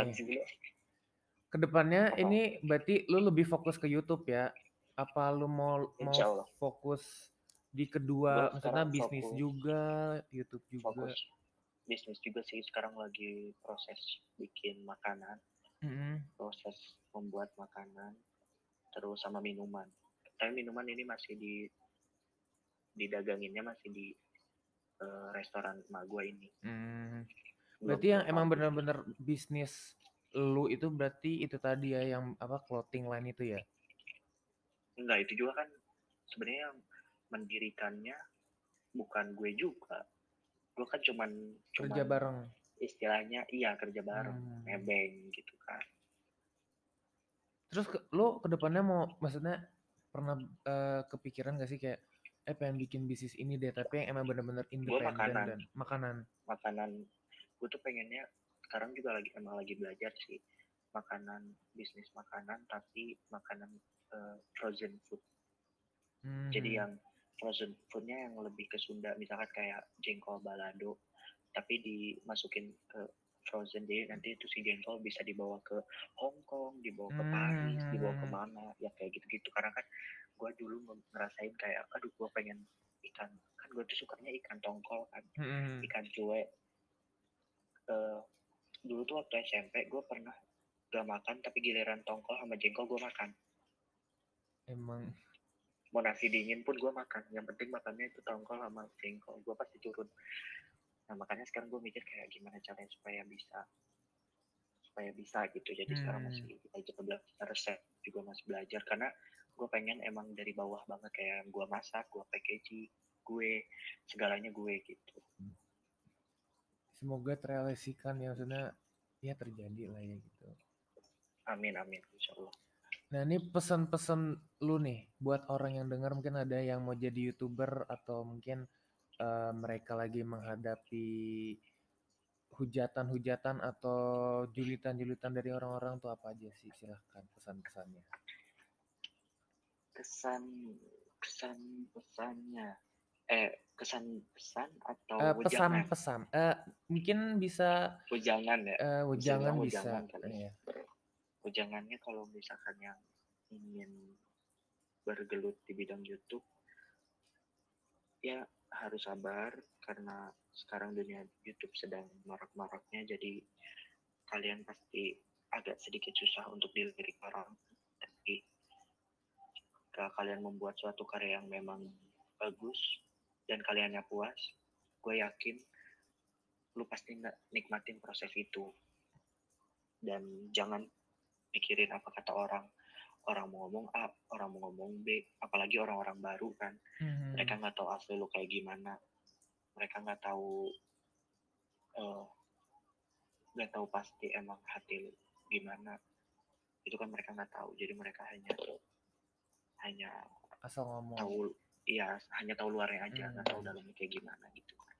ke depannya Apa? ini berarti lu lebih fokus ke YouTube ya? Apa lu mau mau fokus di kedua Gua maksudnya bisnis fokus- juga YouTube juga? Fokus. Bisnis juga sih sekarang lagi proses bikin makanan. Mm-mm. proses membuat makanan terus sama minuman. Tapi minuman ini masih di didaganginnya masih di eh, restoran emak gue ini. Hmm. Belum berarti yang emang benar-benar bisnis lu itu berarti itu tadi ya yang apa clothing line itu ya? Enggak itu juga kan sebenarnya yang mendirikannya bukan gue juga. Gue kan cuman kerja cuman bareng. istilahnya iya kerja bareng Hmm. nebeng gitu kan. Terus ke, lu ke depannya mau maksudnya pernah eh, kepikiran gak sih kayak eh pengen bikin bisnis ini deh tapi yang emang bener-bener independen makanan. dan makanan makanan gue tuh pengennya sekarang juga lagi emang lagi belajar sih makanan bisnis makanan tapi makanan eh, frozen food jadi Mhm. yang frozen foodnya yang lebih ke Sunda misalkan kayak jengkol balado tapi dimasukin ke frozen jadi nanti itu si jengkol bisa dibawa ke Hong Kong dibawa ke Paris dibawa ke Hmm. mana ya kayak gitu-gitu karena kan gue dulu nge- ngerasain kayak aduh gue pengen ikan. Kan gue tuh sukanya ikan tongkol kan Mhm. ikan cuek. Eh, dulu tuh waktu SMP gue pernah gak makan tapi giliran tongkol sama jengkol gue makan. Emang. Mau nasi dingin pun gue makan yang penting makannya itu tongkol sama jengkol gue pasti turun. Nah makanya sekarang gue mikir kayak gimana caranya supaya bisa supaya bisa gitu. Jadi sekarang Hmm. masih belajar belajar resep juga masih belajar karena gue pengen emang dari bawah banget kayak gue masak gue packaging gue segalanya gue gitu. Semoga terrealisasikan ya maksudnya ya terjadi lah ya gitu. Amin amin insya Allah nah ini pesan-pesan lu nih buat orang yang dengar mungkin ada yang mau jadi youtuber atau mungkin eh, mereka lagi menghadapi hujatan-hujatan atau julitan-julitan dari orang-orang tuh apa aja sih? Silahkan pesan-pesannya kesan kesan pesannya. Eh kesan pesan atau Eh, wejangan? pesan-pesan Eh, mungkin bisa wejangan ya? eh, Bisa wejangan dibilang bisa. kali ya. Iya. wejangannya kalau misalkan yang ingin bergelut di bidang YouTube ya harus sabar karena sekarang dunia YouTube sedang marak-maraknya jadi kalian pasti agak sedikit susah untuk dilirik orang. Tapi jika kalian membuat suatu karya yang memang bagus dan kaliannya puas gue yakin lu pasti nikmatin proses itu. Dan jangan pikirin apa kata orang. Orang mau ngomong A orang mau ngomong B apalagi orang-orang baru kan. Hmm. mereka nggak tahu asli lu kayak gimana. Mereka nggak tahu eh, nggak uh, tahu pasti emang hati lu gimana. Itu kan mereka nggak tahu. Jadi mereka hanya hanya asal ngomong. tahu iya hanya tahu luarnya aja nggak hmm. tahu dalamnya kayak gimana gitu. Kan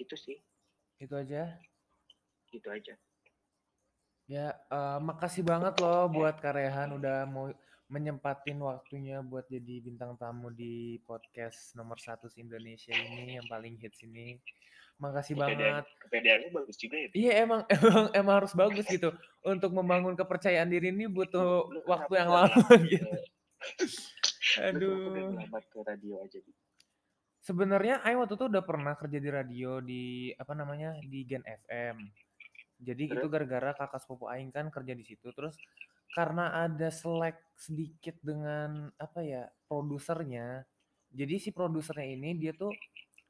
itu sih. Itu aja. Itu aja. Ya uh, makasih banget loh buat Karehan udah mau menyempatin waktunya buat jadi bintang tamu di podcast nomor satu Indonesia ini yang paling hits ini Makasih banget. Kepedeannya bagus juga ya. Iya emang (laughs) emang emang harus bagus gitu. Untuk membangun kepercayaan diri ini butuh Lu waktu yang lama gitu. (laughs) Aduh. ke radio aja gitu. Sebenarnya Aing waktu itu udah pernah kerja di radio di apa namanya di Gen FM. Jadi Terus? itu gara-gara kakak sepupu Aing kan kerja di situ. Terus karena ada selek sedikit dengan apa ya produsernya. Jadi si produsernya ini dia tuh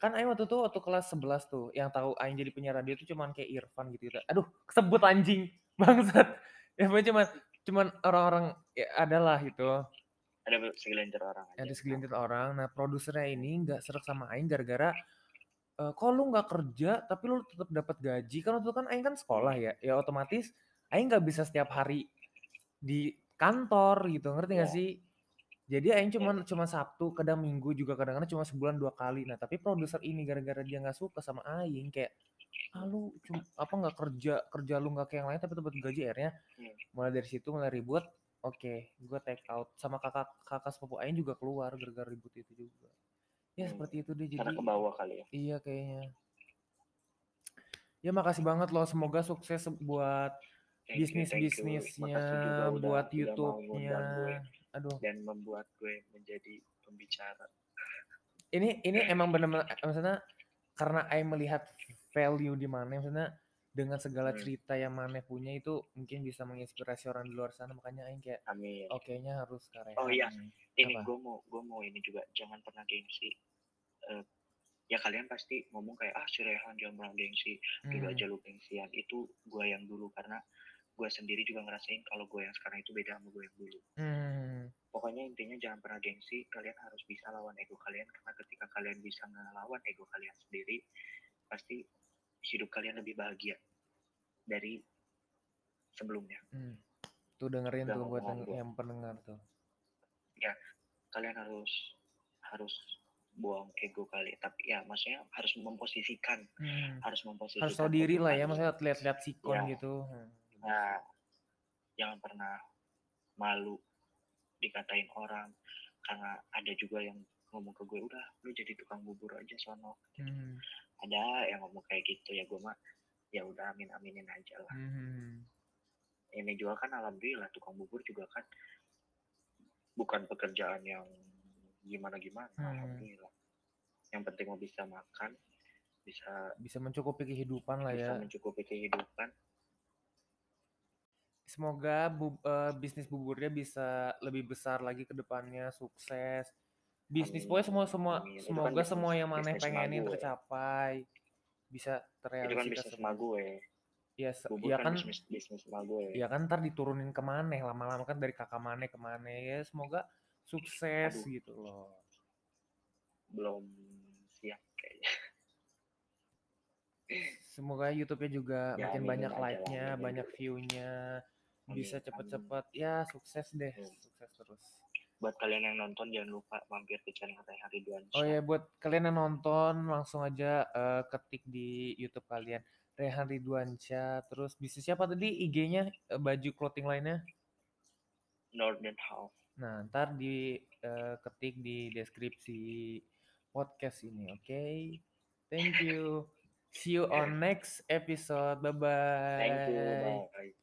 kan Aing waktu itu waktu kelas 11 tuh yang tahu Aing jadi penyiar radio tuh cuman kayak Irfan gitu, gitu. Aduh, sebut anjing (laughs) bangsat. Ya cuman cuman orang-orang ya adalah itu. Ada segelintir orang aja. Ada segelintir orang. Nah, produsernya ini nggak serak sama Aing gara-gara uh, kok lu nggak kerja tapi lu tetap dapat gaji kan waktu itu kan Aing kan sekolah ya. Ya otomatis Aing nggak bisa setiap hari di kantor gitu. Ngerti nggak ya. sih? Jadi aing cuma cuma Sabtu, kadang Minggu juga kadang-kadang cuma sebulan dua kali. Nah, tapi produser ini gara-gara dia nggak suka sama aing kayak ah lu cuma apa nggak kerja kerja lu nggak kayak yang lain tapi dapat gaji akhirnya hmm. mulai dari situ mulai ribut oke okay, gue take out sama kakak kakak sepupu aing juga keluar gara-gara ribut itu juga ya hmm. seperti itu deh jadi karena ke bawah kali ya iya kayaknya ya makasih banget loh semoga sukses buat bisnis bisnisnya buat YouTube-nya. aduh. dan membuat gue menjadi pembicara. Ini ini emang benar-benar maksudnya karena Aing melihat value di mana maksudnya dengan segala hmm. cerita yang mana punya itu mungkin bisa menginspirasi orang di luar sana. Makanya Aing kayak Amin. oke nya harus karya oh iya. ini gue mau gue mau ini juga. Jangan pernah gengsi. Uh, ya kalian pasti ngomong kayak ah si Rehan jangan pernah gengsi. Dulu hmm. aja lu gengsian. Itu gue yang dulu karena gue sendiri juga ngerasain kalau gue yang sekarang itu beda sama gue yang dulu. Hmm. Pokoknya intinya jangan pernah gengsi, kalian harus bisa lawan ego kalian karena ketika kalian bisa ngelawan ego kalian sendiri, pasti hidup kalian lebih bahagia dari sebelumnya. Hmm. Tuh dengerin Udah tuh buat yang, yang pendengar tuh. Ya, kalian harus harus buang ego kali tapi ya maksudnya harus memposisikan hmm. harus memposisikan harus tahu diri lah ya maksudnya lihat-lihat sikon ya. gitu hmm nah jangan pernah malu dikatain orang karena ada juga yang ngomong ke gue udah lu jadi tukang bubur aja sono hmm. ada yang ngomong kayak gitu ya gue mah ya udah amin aminin aja lah hmm. ini juga kan alhamdulillah tukang bubur juga kan bukan pekerjaan yang gimana gimana hmm. alhamdulillah yang penting mau bisa makan bisa bisa mencukupi kehidupan lah bisa ya bisa mencukupi kehidupan Semoga bu, uh, bisnis buburnya bisa lebih besar lagi ke depannya, sukses. Bisnis pokoknya semua semua Amin. Kan semoga kan semua yang mana pengenin tercapai bisa terrealisasi. Kan bisnis sama gue. Ya, ya kan, kan bisnis, bisnis sama gue. Ya kan ntar diturunin ke mana lama-lama kan dari kakak mana ke mana ya semoga sukses Aduh. gitu loh. Belum siap kayaknya. Semoga YouTube-nya juga ya, makin banyak like-nya, banyak view-nya bisa cepet-cepet. Ya sukses deh. Hmm. sukses terus. Buat kalian yang nonton jangan lupa mampir ke channel Rehan Ridwan Oh ya buat kalian yang nonton langsung aja uh, ketik di YouTube kalian Rehan Ridwansyah terus bisnis siapa tadi IG-nya uh, eh, baju clothing lainnya Northern House nah ntar di uh, ketik di deskripsi podcast ini oke? Okay? thank you. See you on (laughs) next episode. Bye bye thank you bye